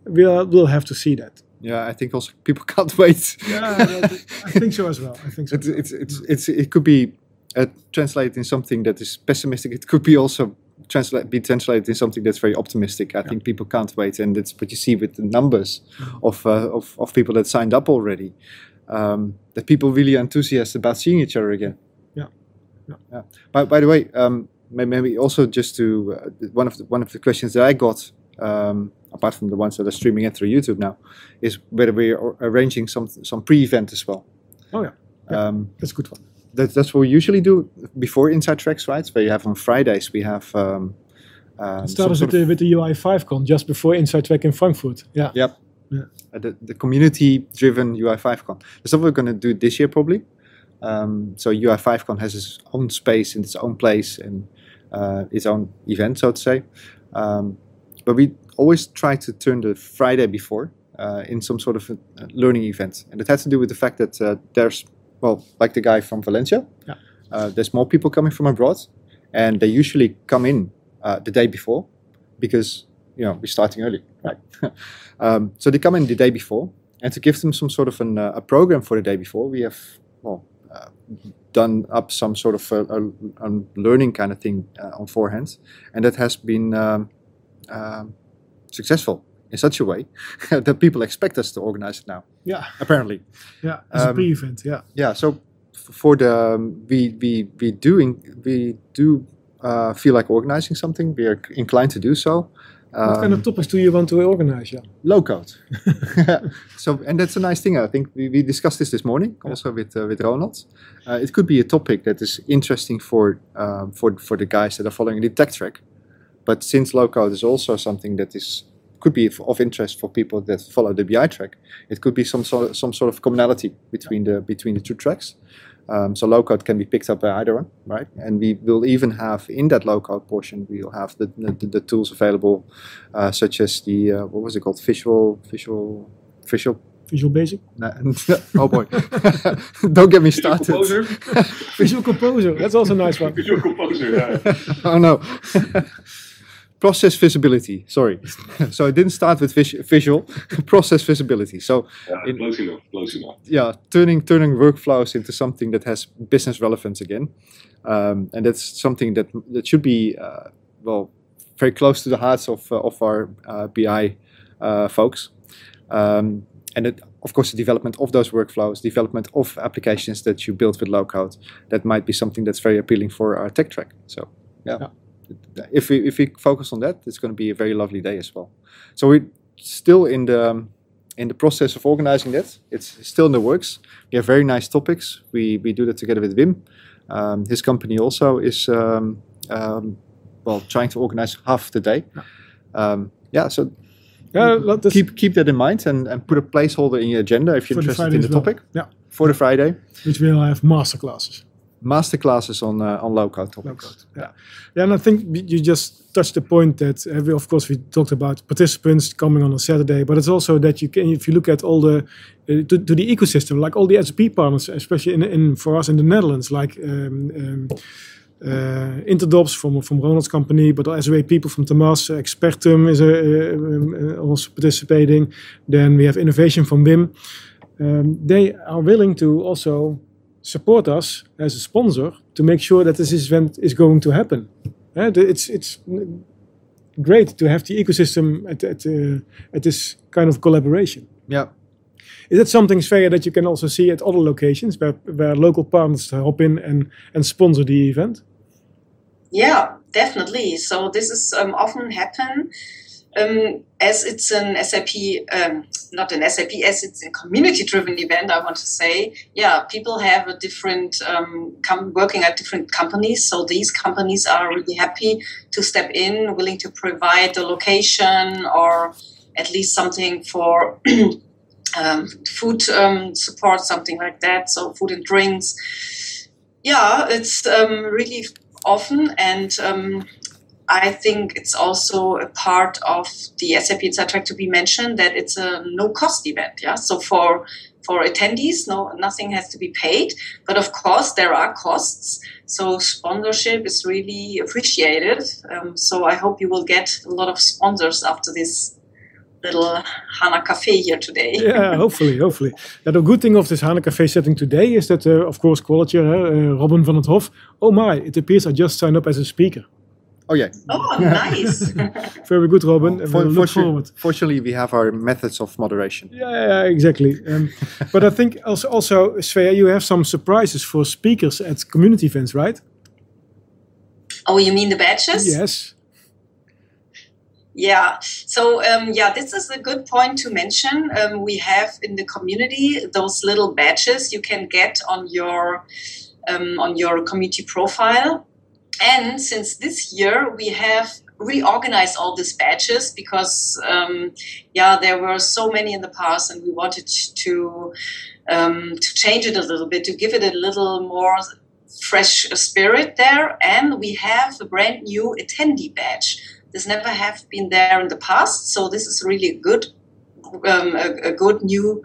we'll, we'll have to see that. Yeah, I think also people can't wait. Yeah, I think so as well. I think so. It's, it's, it's, it's, it could be uh, translated in something that is pessimistic. It could be also translate be translated in something that's very optimistic. I think people can't wait, and that's what you see with the numbers of uh, of, of people that signed up already. Um, that people really enthusiastic about seeing each other again. Yeah. By, by the way, um, maybe also just to uh, one of the one of the questions that I got. Um, apart from the ones that are streaming it through YouTube now, is whether we're arranging some some pre-event as well. Oh yeah, Yeah. Um, that's a good one. that, that's what we usually do before Inside Tracks, right? Where you have on Fridays we have. Um, um, started with the, with the UI5 con just before Inside Track in Frankfurt. Yeah. Yep. Yeah. uh, the, the community-driven UI5Con. That's what we're going to do this year probably. Um, so UI5Con has its own space in its own place and uh, its own event, so to say. Um, but we always try to turn the Friday before uh, in some sort of learning event, and it has to do with the fact that uh, there's well, like the guy from Valencia, Yeah. uh, there's more people coming from abroad, and they usually come in uh, the day before because you know we're starting early, right? um, so they come in the day before, and to give them some sort of an, uh, a program for the day before, we have well uh, done up some sort of a, a, a learning kind of thing uh, on forehand, and that has been um, um, successful in such a way that people expect us to organize it now. Yeah, Apparently, yeah, as a Um, pre-event. Yeah, yeah. So for the um, we we we doing we do uh, feel like organizing something. We are inclined to do so. What kind of topics do you want to organize? Yeah, low code. so, and that's a nice thing. I think we, we discussed this this morning also with uh, with Ronald. Uh, it could be a topic that is interesting for um, for for the guys that are following the tech track. But since low code is also something that is could be of- of interest for people that follow the BI track, it could be some sort of, some sort of commonality between the between the two tracks. Um, so low code can be picked up by either one, right? And we will even have in that low code portion, we'll have the, the, the tools available, uh, such as the uh, what was it called? Visual, visual, visual. Visual Basic, nah, oh boy! Don't get me started. Visual started. Composer. Visual Composer. That's also a nice one. Visual Composer. Yeah. oh no. Process visibility. Sorry. so I didn't start with vis- visual. process visibility. So yeah In- close enough. Close enough. yeah, turning turning workflows into something that has business relevance again, um, and that's something that that should be uh, well very close to the hearts of uh, of our uh, BI uh, folks, um, and it, of course the development of those workflows, development of applications that you build with low code, that might be something that's very appealing for our tech track. So yeah. Yeah. If we if we focus on that, it's going to be a very lovely day as well. So we're still in the um, in the process of organizing that. It's still in the works. We have very nice topics. We we do that together with Wim. Um, his company also is um, um, well trying to organize half the day. Um, yeah, so Yeah, keep keep that in mind and, and put a placeholder in your agenda if you're interested in the as well. topic Yeah, for the Friday. which will have masterclasses. Masterclasses on uh, on low code Low topics. code. Yeah. yeah, and I think you just touched the point that uh, we, of course, we talked about participants coming on a Saturday, but it's also that you can, if you look at all the uh, to, to the ecosystem, like all the SP partners, especially in, in for us in the Netherlands, like um, um, uh, Interdops from from Ronald's company, but as well people from Tomas, Expertum is uh, um, uh, also participating. Then we have innovation from Wim. Um, they are willing to also support us as a sponsor to make sure that this event is going to happen. Eh, it's it's great to have the ecosystem at at, uh, at this kind of collaboration. Yeah. Is that something Svea that you can also see at other locations where, where local partners hop in and, and sponsor the event? Yeah, definitely. So this is um, often happen um, as it's an SAP, um, not an SAP, as it's a community-driven event. I want to say, yeah, people have a different um, working at different companies. So these companies are really happy to step in, willing to provide the location or at least something for. Um, food um, support, something like that. So food and drinks. Yeah, it's um, really often, and um, I think it's also a part of the SAP Inside Track to be mentioned that it's a no cost event. Yeah, so for for attendees, no nothing has to be paid, but of course there are costs. So sponsorship is really appreciated. Um, so I hope you will get a lot of sponsors after this little Hana Cafe here today. yeah, hopefully, hopefully. Yeah, the good thing of this Hana Cafe setting today is that, uh, of course, quality, uh, Robin van het Hof. Oh my, it appears I just signed up as a speaker. Oh yeah. Oh, nice. Very good, Robin. and For- we'll look fortu- forward. Fortunately, we have our methods of moderation. Yeah, yeah, yeah, exactly. Um, but I think also, also, Svea, you have some surprises for speakers at community events, right? oh, you mean the badges? Yes. Yeah. So um, yeah, this is a good point to mention. Um, we have in the community those little badges you can get on your um, on your community profile. And since this year, we have reorganized all these badges because um, yeah, there were so many in the past, and we wanted to um, to change it a little bit to give it a little more fresh spirit there. And we have a brand new attendee badge. This never have been there in the past, so this is really a good, um, a, a good new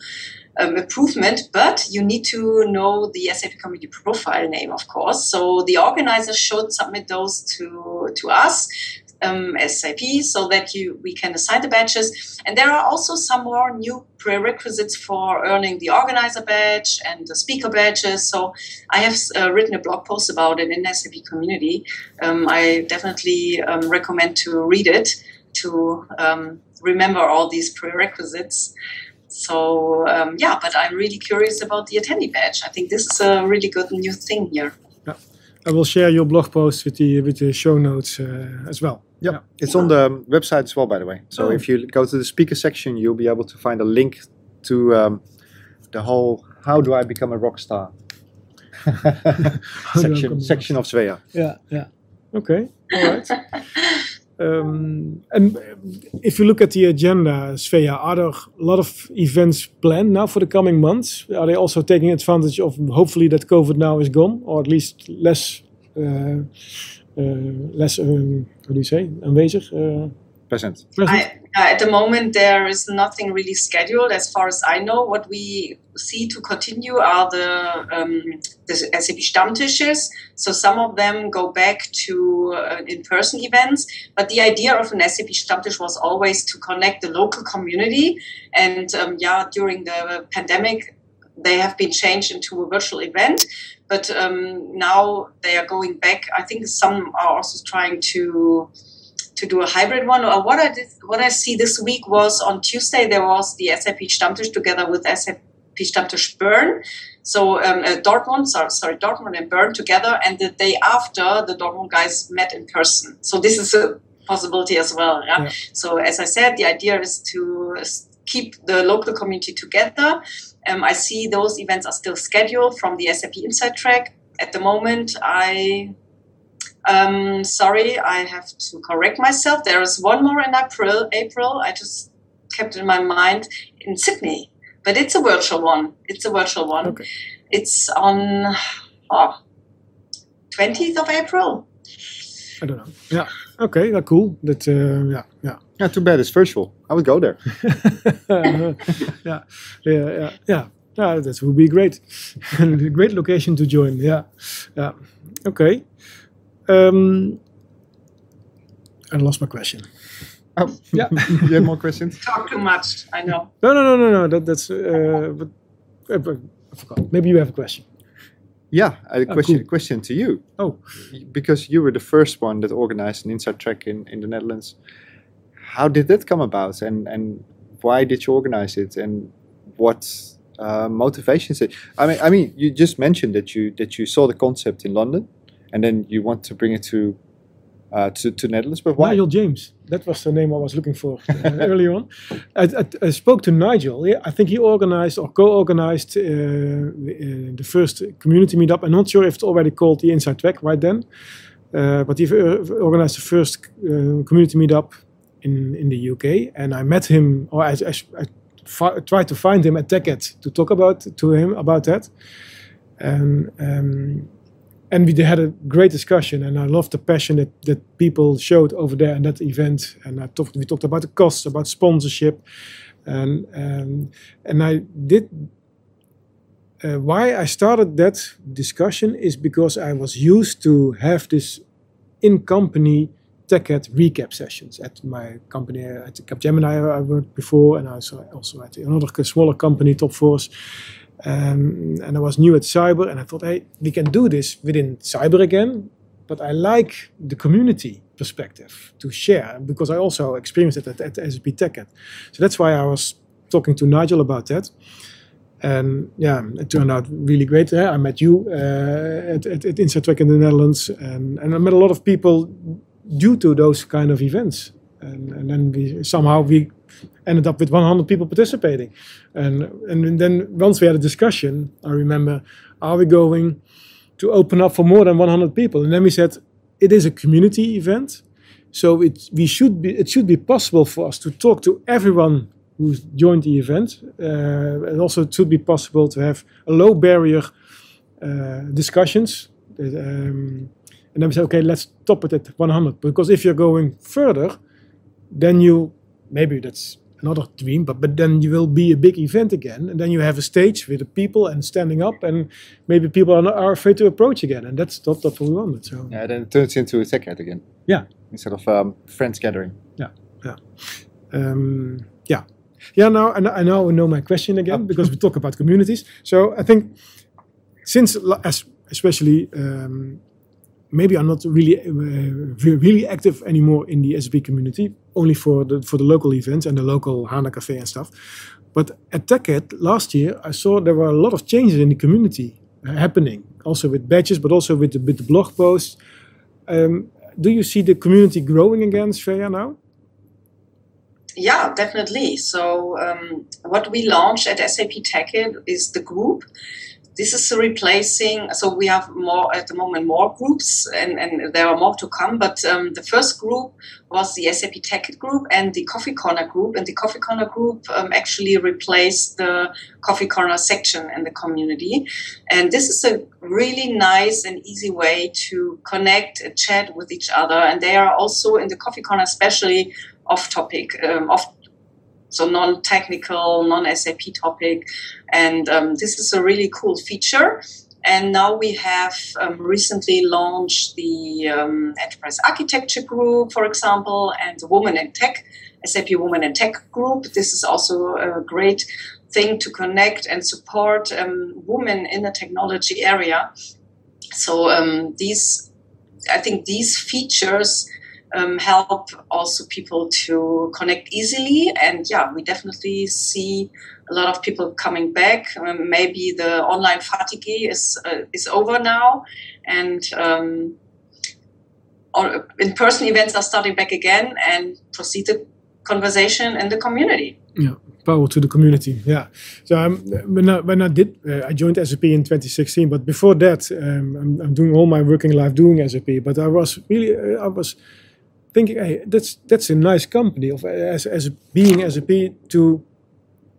um, improvement. But you need to know the SAP community profile name, of course. So the organizers should submit those to to us. um, SAP so that you we can assign the badges. And there are also some more new prerequisites for earning the organizer badge and the speaker badges. So I have uh, written a blog post about it in SAP community. Um, I definitely um, recommend to read it to um, remember all these prerequisites. So um, yeah, but I'm really curious about the attendee badge. I think this is a really good new thing here. Yeah. I will share your blog post with the with the show notes uh, as well. Yeah, it's on the website as well, by the way. So Oh. if you go to the speaker section, you'll be able to find a link to um, the whole "How do I become a rock star" do I become section section of Svea. Yeah, yeah. Okay, all right. um, and if you look at the agenda, Svea, are there a lot of events planned now for the coming months? Are they also taking advantage of hopefully that COVID now is gone, or at least less, uh, less, how do you say, aanwezig? Present. present? I, uh, at the moment, there is nothing really scheduled, as far as I know. What we see to continue are the um, the SAP Stammtisches. So some of them go back to uh, in-person events, but the idea of an SAP Stammtisch was always to connect the local community. And um, yeah, during the pandemic, they have been changed into a virtual event. But um, now they are going back. I think some are also trying to to do a hybrid one. Or what I did, what I see this week was on Tuesday there was the SAP Stammtisch together with SAP Stammtisch Bern. So um, uh, Dortmund, sorry, sorry, Dortmund and Bern together, and the day after the Dortmund guys met in person. So this is a possibility as well. Yeah? Yeah. So as I said, the idea is to keep the local community together. Um, I see those events are still scheduled from the SAP Inside Track. At the moment, I um, sorry, I have to correct myself. There is one more in April. April, I just kept in my mind in Sydney, but it's a virtual one. It's a virtual one. Okay. It's on oh, 20th of April. I don't know. Yeah. Okay, that's cool. That uh, yeah, yeah. Yeah, too bad it's virtual. I would go there. yeah, yeah, yeah, yeah. Yeah, that would be great. a great location to join. Yeah, yeah. Okay. Um, I lost my question. Oh, Yeah. you have more questions? Talk too much, I know. No, no, no, no, no. That, that's. Uh, but, uh, but I forgot. Maybe you have a question. Yeah, I had a Oh, question, cool. question to you. Oh, Because you were the first one that organized an inside track in, in the Netherlands. How did that come about and, and why did you organize it and what uh, motivations it? I mean, I mean, you just mentioned that you that you saw the concept in London and then you want to bring it to uh, to, to Netherlands, but why? Nigel James. That was the name I was looking for uh, early on. I, I, I spoke to Nigel. Yeah, I think he organized or co-organized uh, uh, the first community meetup. I'm not sure if it's already called the Inside Track right then, uh, but he uh, organized the first uh, community meetup in in the UK. And I met him, or I, I, tried to find him at TechEd to talk about to him about that. And um, and we had a great discussion and i loved the passion that, that people showed over there in that event. And i talked we talked about the costs about sponsorship. And um, and i did uh, why i started that discussion is because i was used to have this in company tech TechEd recap sessions at my company at Capgemini I worked before. And I also also at another smaller company Top Force um, and I was new at cyber, and I thought, hey, we can do this within cyber again. But I like the community perspective to share because I also experienced it at, at SAP TechEd. So that's why I was talking to Nigel about that. And yeah, it turned out really great. I met you uh, at, at, at in the Netherlands, and, and I met a lot of people due to those kind of events. And, and then we somehow we ended up with 100 people participating. And and then once we had a discussion, I remember, are we going to open up for more than 100 people? And then we said, it is a community event, so it we should be it should be possible for us to talk to everyone who's joined the event. Uh, and also it should be possible to have a low barrier uh, discussions. Um, and then we said, okay, let's top it at 100 because if you're going further, then you maybe that's another dream, but but then you will be a big event again, and then you have a stage with the people and standing up, and maybe people are, not, are afraid to approach again, and that's not, what we wanted. So Yeah, then it turns into a TechEd again. yeah, instead of um, friends gathering. Yeah, yeah, um, yeah, yeah. Now, I now know my question again because we talk about communities. So I think since, as especially, um, maybe I'm not really uh, really active anymore in the SAP community, only for the for the local events and the local HANA Cafe and stuff. But at TechEd last year, I saw there were a lot of changes in the community uh, happening, also with badges, but also with the, with the blog posts. Um, do you see the community growing again, Svea, now? Yeah, definitely. So, um, what we launched at SAP TechEd is the group this is replacing so we have more at the moment more groups and, and there are more to come but um, the first group was the sap tech group and the coffee corner group and the coffee corner group um, actually replaced the coffee corner section in the community. And this is a really nice and easy way to connect and chat with each other and they are also in the coffee corner especially off topic um, off so non-technical, non-SAP topic, and um, this is a really cool feature. And now we have um, recently launched the um, Enterprise Architecture Group, for example, and the Women in Tech, SAP Women in Tech Group. This is also a great thing to connect and support um, women in the technology area. So um, these, I think these features um, help also people to connect easily. And yeah, we definitely see a lot of people coming back. Um, maybe the online fatigue is uh, is over now, and um, in-person events are starting back again and proceed the conversation in the community. Yeah power to the community. Yeah. So um, when I when I did, uh, I joined SAP in 2016. But before that, um, I'm, I'm, doing all my working life doing SAP. But I was really, uh, I was thinking, hey, that's that's a nice company of as as being SAP to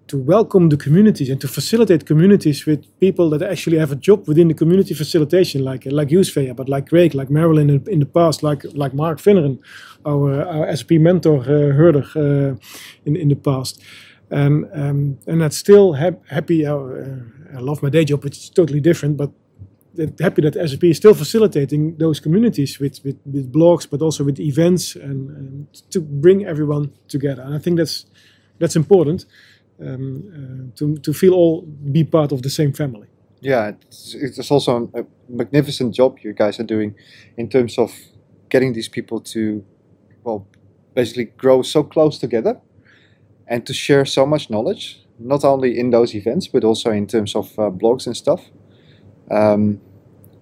to welcome the communities and to facilitate communities with people that actually have a job within the community facilitation, like like you, Svea, but like Craig, like Marilyn in, in the past, like like Mark Finnern, our, our SAP mentor uh, Herder uh, in in the past. Um, um, and that's still ha happy. Uh, I love my day job, which is totally different, but happy that SAP is still facilitating those communities with, with, with blogs, but also with events and, and, to bring everyone together. And I think that's that's important um, uh, to to feel all be part of the same family. Yeah, it's, it's also a magnificent job you guys are doing in terms of getting these people to, well, basically grow so close together and to share so much knowledge, not only in those events, but also in terms of uh, blogs and stuff. Um,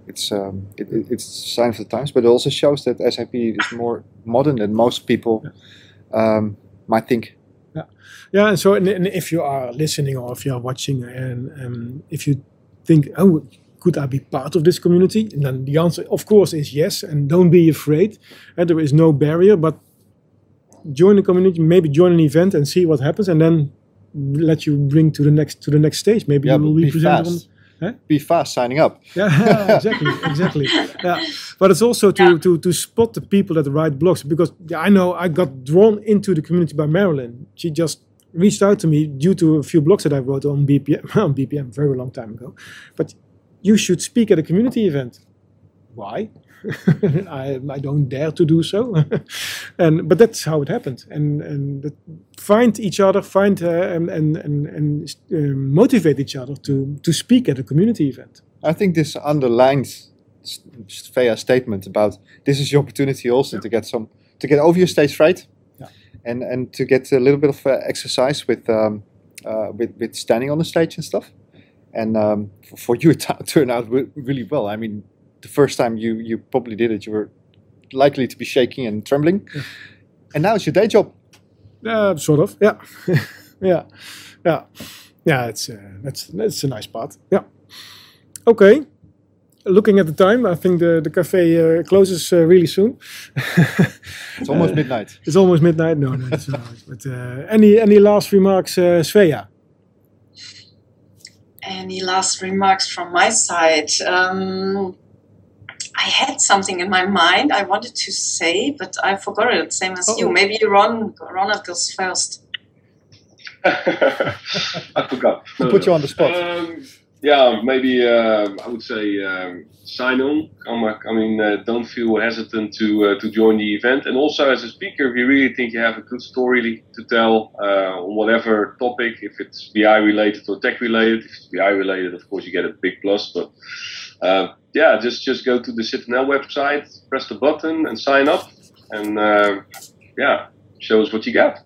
it's um, it, it's a sign of the times, but it also shows that SAP is more modern than most people um, might think. Yeah, yeah. And so, and, and if you are listening or if you are watching, and um, if you think, oh, could I be part of this community? And then the answer, of course, is yes. And don't be afraid. And there is no barrier, but join the community. Maybe join an event and see what happens, and then let you bring to the next to the next stage. Maybe yeah, you will be presented fast. on Huh? Be fast signing up. Yeah, exactly, exactly. Yeah, but it's also to, yeah. to to spot the people that write blogs because I know I got drawn into the community by Marilyn. She just reached out to me due to a few blogs that I wrote on BPM on BPM very long time ago. But you should speak at a community event. Why? I, I don't dare to do so. and but that's how it happened. And and find each other, find uh, and and and, and uh, motivate each other to to speak at a community event. I think this underlines Svea's statement about this is your opportunity also yeah. to get some to get over your stage fright, yeah. and and to get a little bit of uh, exercise with um, uh, with with standing on the stage and stuff. And um, for, for you, it turned out really well. I mean, the first time you you probably did it, you were likely to be shaking and trembling, yeah. and now it's your day job. Uh, sort of, yeah, yeah, yeah, yeah. It's uh, that's that's a nice part. Yeah. Okay. Looking at the time, I think the the cafe uh, closes uh, really soon. it's almost midnight. It's almost midnight. No, no, it's not. But uh, any any last remarks, uh, Svea? Any last remarks from my side? Um, I had something in my mind I wanted to say, but I forgot it. Same as oh you. Maybe Ron, Ronald goes first. I forgot. No, put no. you on the spot. Um, yeah, maybe uh, I would say um, sign on. I mean, uh, don't feel hesitant to uh, to join the event. And also, as a speaker, if you really think you have a good story to tell uh, on whatever topic, if it's BI related or tech related, if it's BI related, of course, you get a big plus. But uh, yeah, just just go to the SITNL website, press the button, and sign up, and uh, yeah, show us what you got.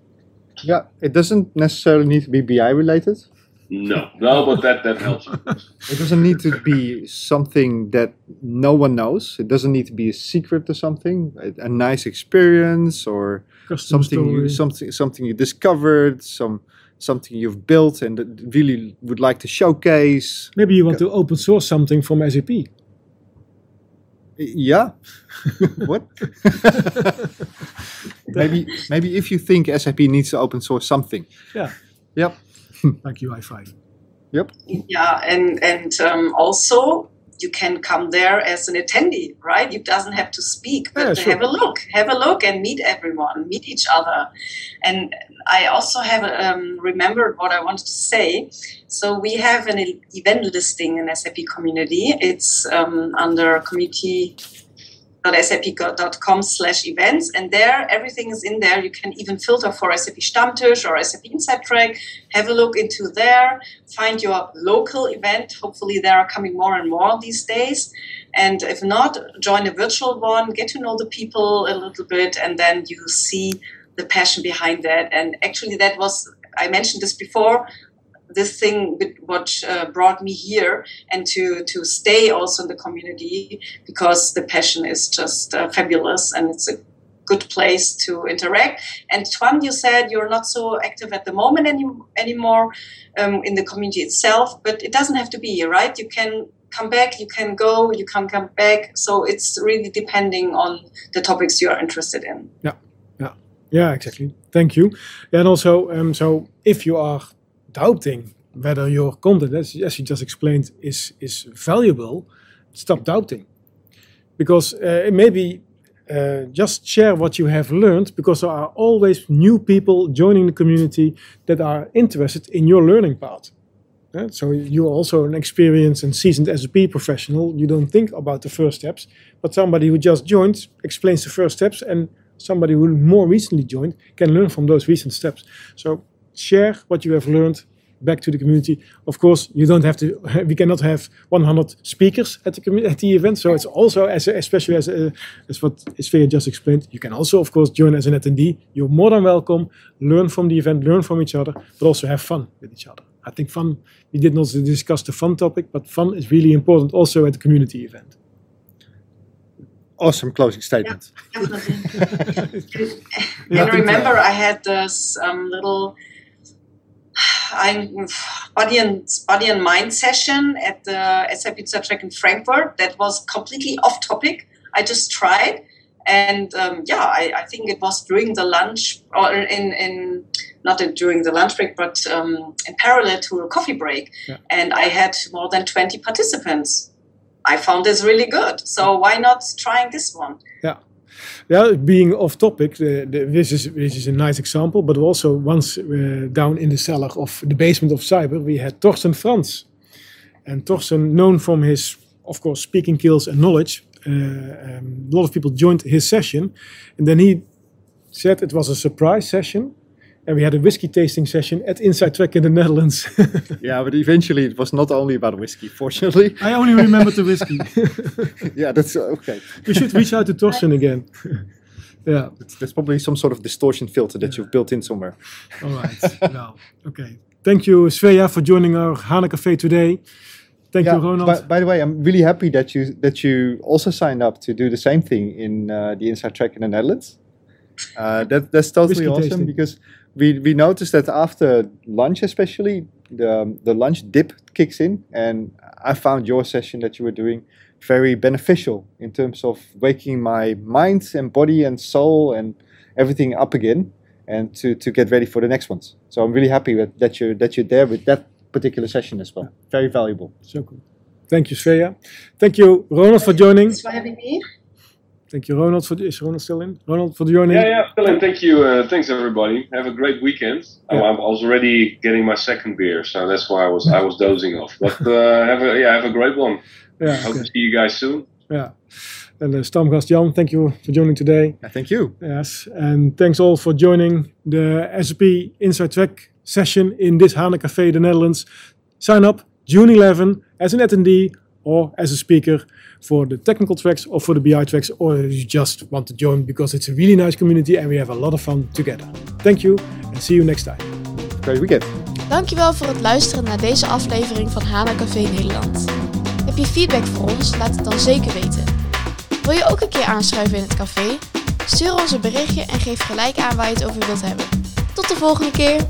Yeah, it doesn't necessarily need to be BI related. No, no, but that that helps. It doesn't need to be something that no one knows. It doesn't need to be a secret or something. A, a nice experience or Custom something you, story. something something you discovered, some something you've built and that really would like to showcase. Maybe you want to open source something from SAP. Y- Yeah. what? maybe maybe if you think SAP needs to open source something. Yeah, Yep. like UI5. Yep. Yeah, and and um, also you can come there as an attendee, right? You doesn't have to speak, but Yeah, sure. have a look, have a look, and meet everyone, meet each other. And I also have um, remembered what I wanted to say. So we have an event listing in SAP community. It's um, under community sap.com slash events and there everything is in there. You can even filter for SAP Stammtisch or SAP Inside Track. Have a look into there. Find your local event. Hopefully there are coming more and more these days. And if not join a virtual one get to know the people a little bit and then you see the passion behind that. And actually that was I mentioned this before this thing what uh, brought me here and to to stay also in the community because the passion is just uh, fabulous and it's a good place to interact. And Twan, you said you're not so active at the moment any, anymore um, in the community itself, but it doesn't have to be, right? You can come back, you can go, you can come back. So it's really depending on the topics you are interested in. Yeah yeah yeah, exactly. Thank you. And also, um, so if you are doubting whether your content, as, as you just explained, is is valuable, stop doubting, because uh, maybe uh, just share what you have learned, because there are always new people joining the community that are interested in your learning path. Yeah, so you're also an experienced and seasoned SAP professional. You don't think about the first steps, but somebody who just joined explains the first steps, and somebody who more recently joined can learn from those recent steps. So share what you have learned back to the community. Of course, you don't have to. We cannot have 100 speakers at the at the event. So it's also as especially as a, as what Svea just explained. You can also, of course, join as an attendee. You're more than welcome. Learn from the event, learn from each other, but also have fun with each other. I think fun. We did not discuss the fun topic, but fun is really important also at the community event. Awesome closing statement. Definitely. Yeah, and remember, uh, I had this um, little I'm body and body and mind session at the SAP Pizza Track in Frankfurt. That was completely off topic. I just tried, and um, yeah, I, I think it was during the lunch or in in not in, during the lunch break, but um, in parallel to a coffee break, Yeah. and I had more than twenty participants. I found this really good. So why not trying this one? Yeah, being off topic, the, the, this is this is a nice example. But also, once uh, down in the cellar of the basement of Cyber, we had Thorsten Franz, and Thorsten, known from his, of course, speaking skills and knowledge, uh, um, a lot of people joined his session, and then he said it was a surprise session, and we had a whiskey tasting session at Inside Track in the Netherlands. Yeah, but eventually it was not only about whiskey, fortunately. I only remember the whiskey. yeah, that's uh, okay. we should reach out to Thorsten again. yeah. There's probably some sort of distortion filter that you've built in somewhere. All right. well, okay. Thank you, Svea, for joining our Hana Cafe today. Thank you, Ronald. By, by the way, I'm really happy that you that you also signed up to do the same thing in uh, the Inside Track in the Netherlands. Uh, that that's totally Whiskey awesome tasting. because we we noticed that after lunch, especially the um, the lunch dip kicks in, and I found your session that you were doing very beneficial in terms of waking my mind and body and soul and everything up again, and to to get ready for the next ones. So I'm really happy with, that you're, that you're there with that particular session as well. Very valuable. so cool. Thank you, Svea. Thank you, Ronald, for joining. Thanks for having me. Thank you, Ronald. For is Ronald still in? Ronald for joining. Yeah, yeah, still in. Thank you. Uh, thanks everybody. Have a great weekend. Yeah. I, I was already getting my second beer, so that's why I was I was dozing off. But uh, have a yeah, have a great one. Yeah, Hope okay. to see you guys soon. yeah. And uh, Stamgast Jan, thank you for joining today. Yeah, thank you. Yes, and thanks all for joining the SAP Inside Track session in this HANA Café, the Netherlands. Sign up June 11 as an attendee or as a speaker for the technical tracks or for the BI tracks, or you just want to join because it's a really nice community and we have a lot of fun together. Thank you and see you next time. Great weekend. Dankjewel voor het luisteren naar deze aflevering van HANA Café Nederland. Heb je feedback voor ons? Laat het dan zeker weten. Wil je ook een keer aanschuiven in het café? Stuur ons een berichtje en geef gelijk aan waar je het over wilt hebben. Tot de volgende keer!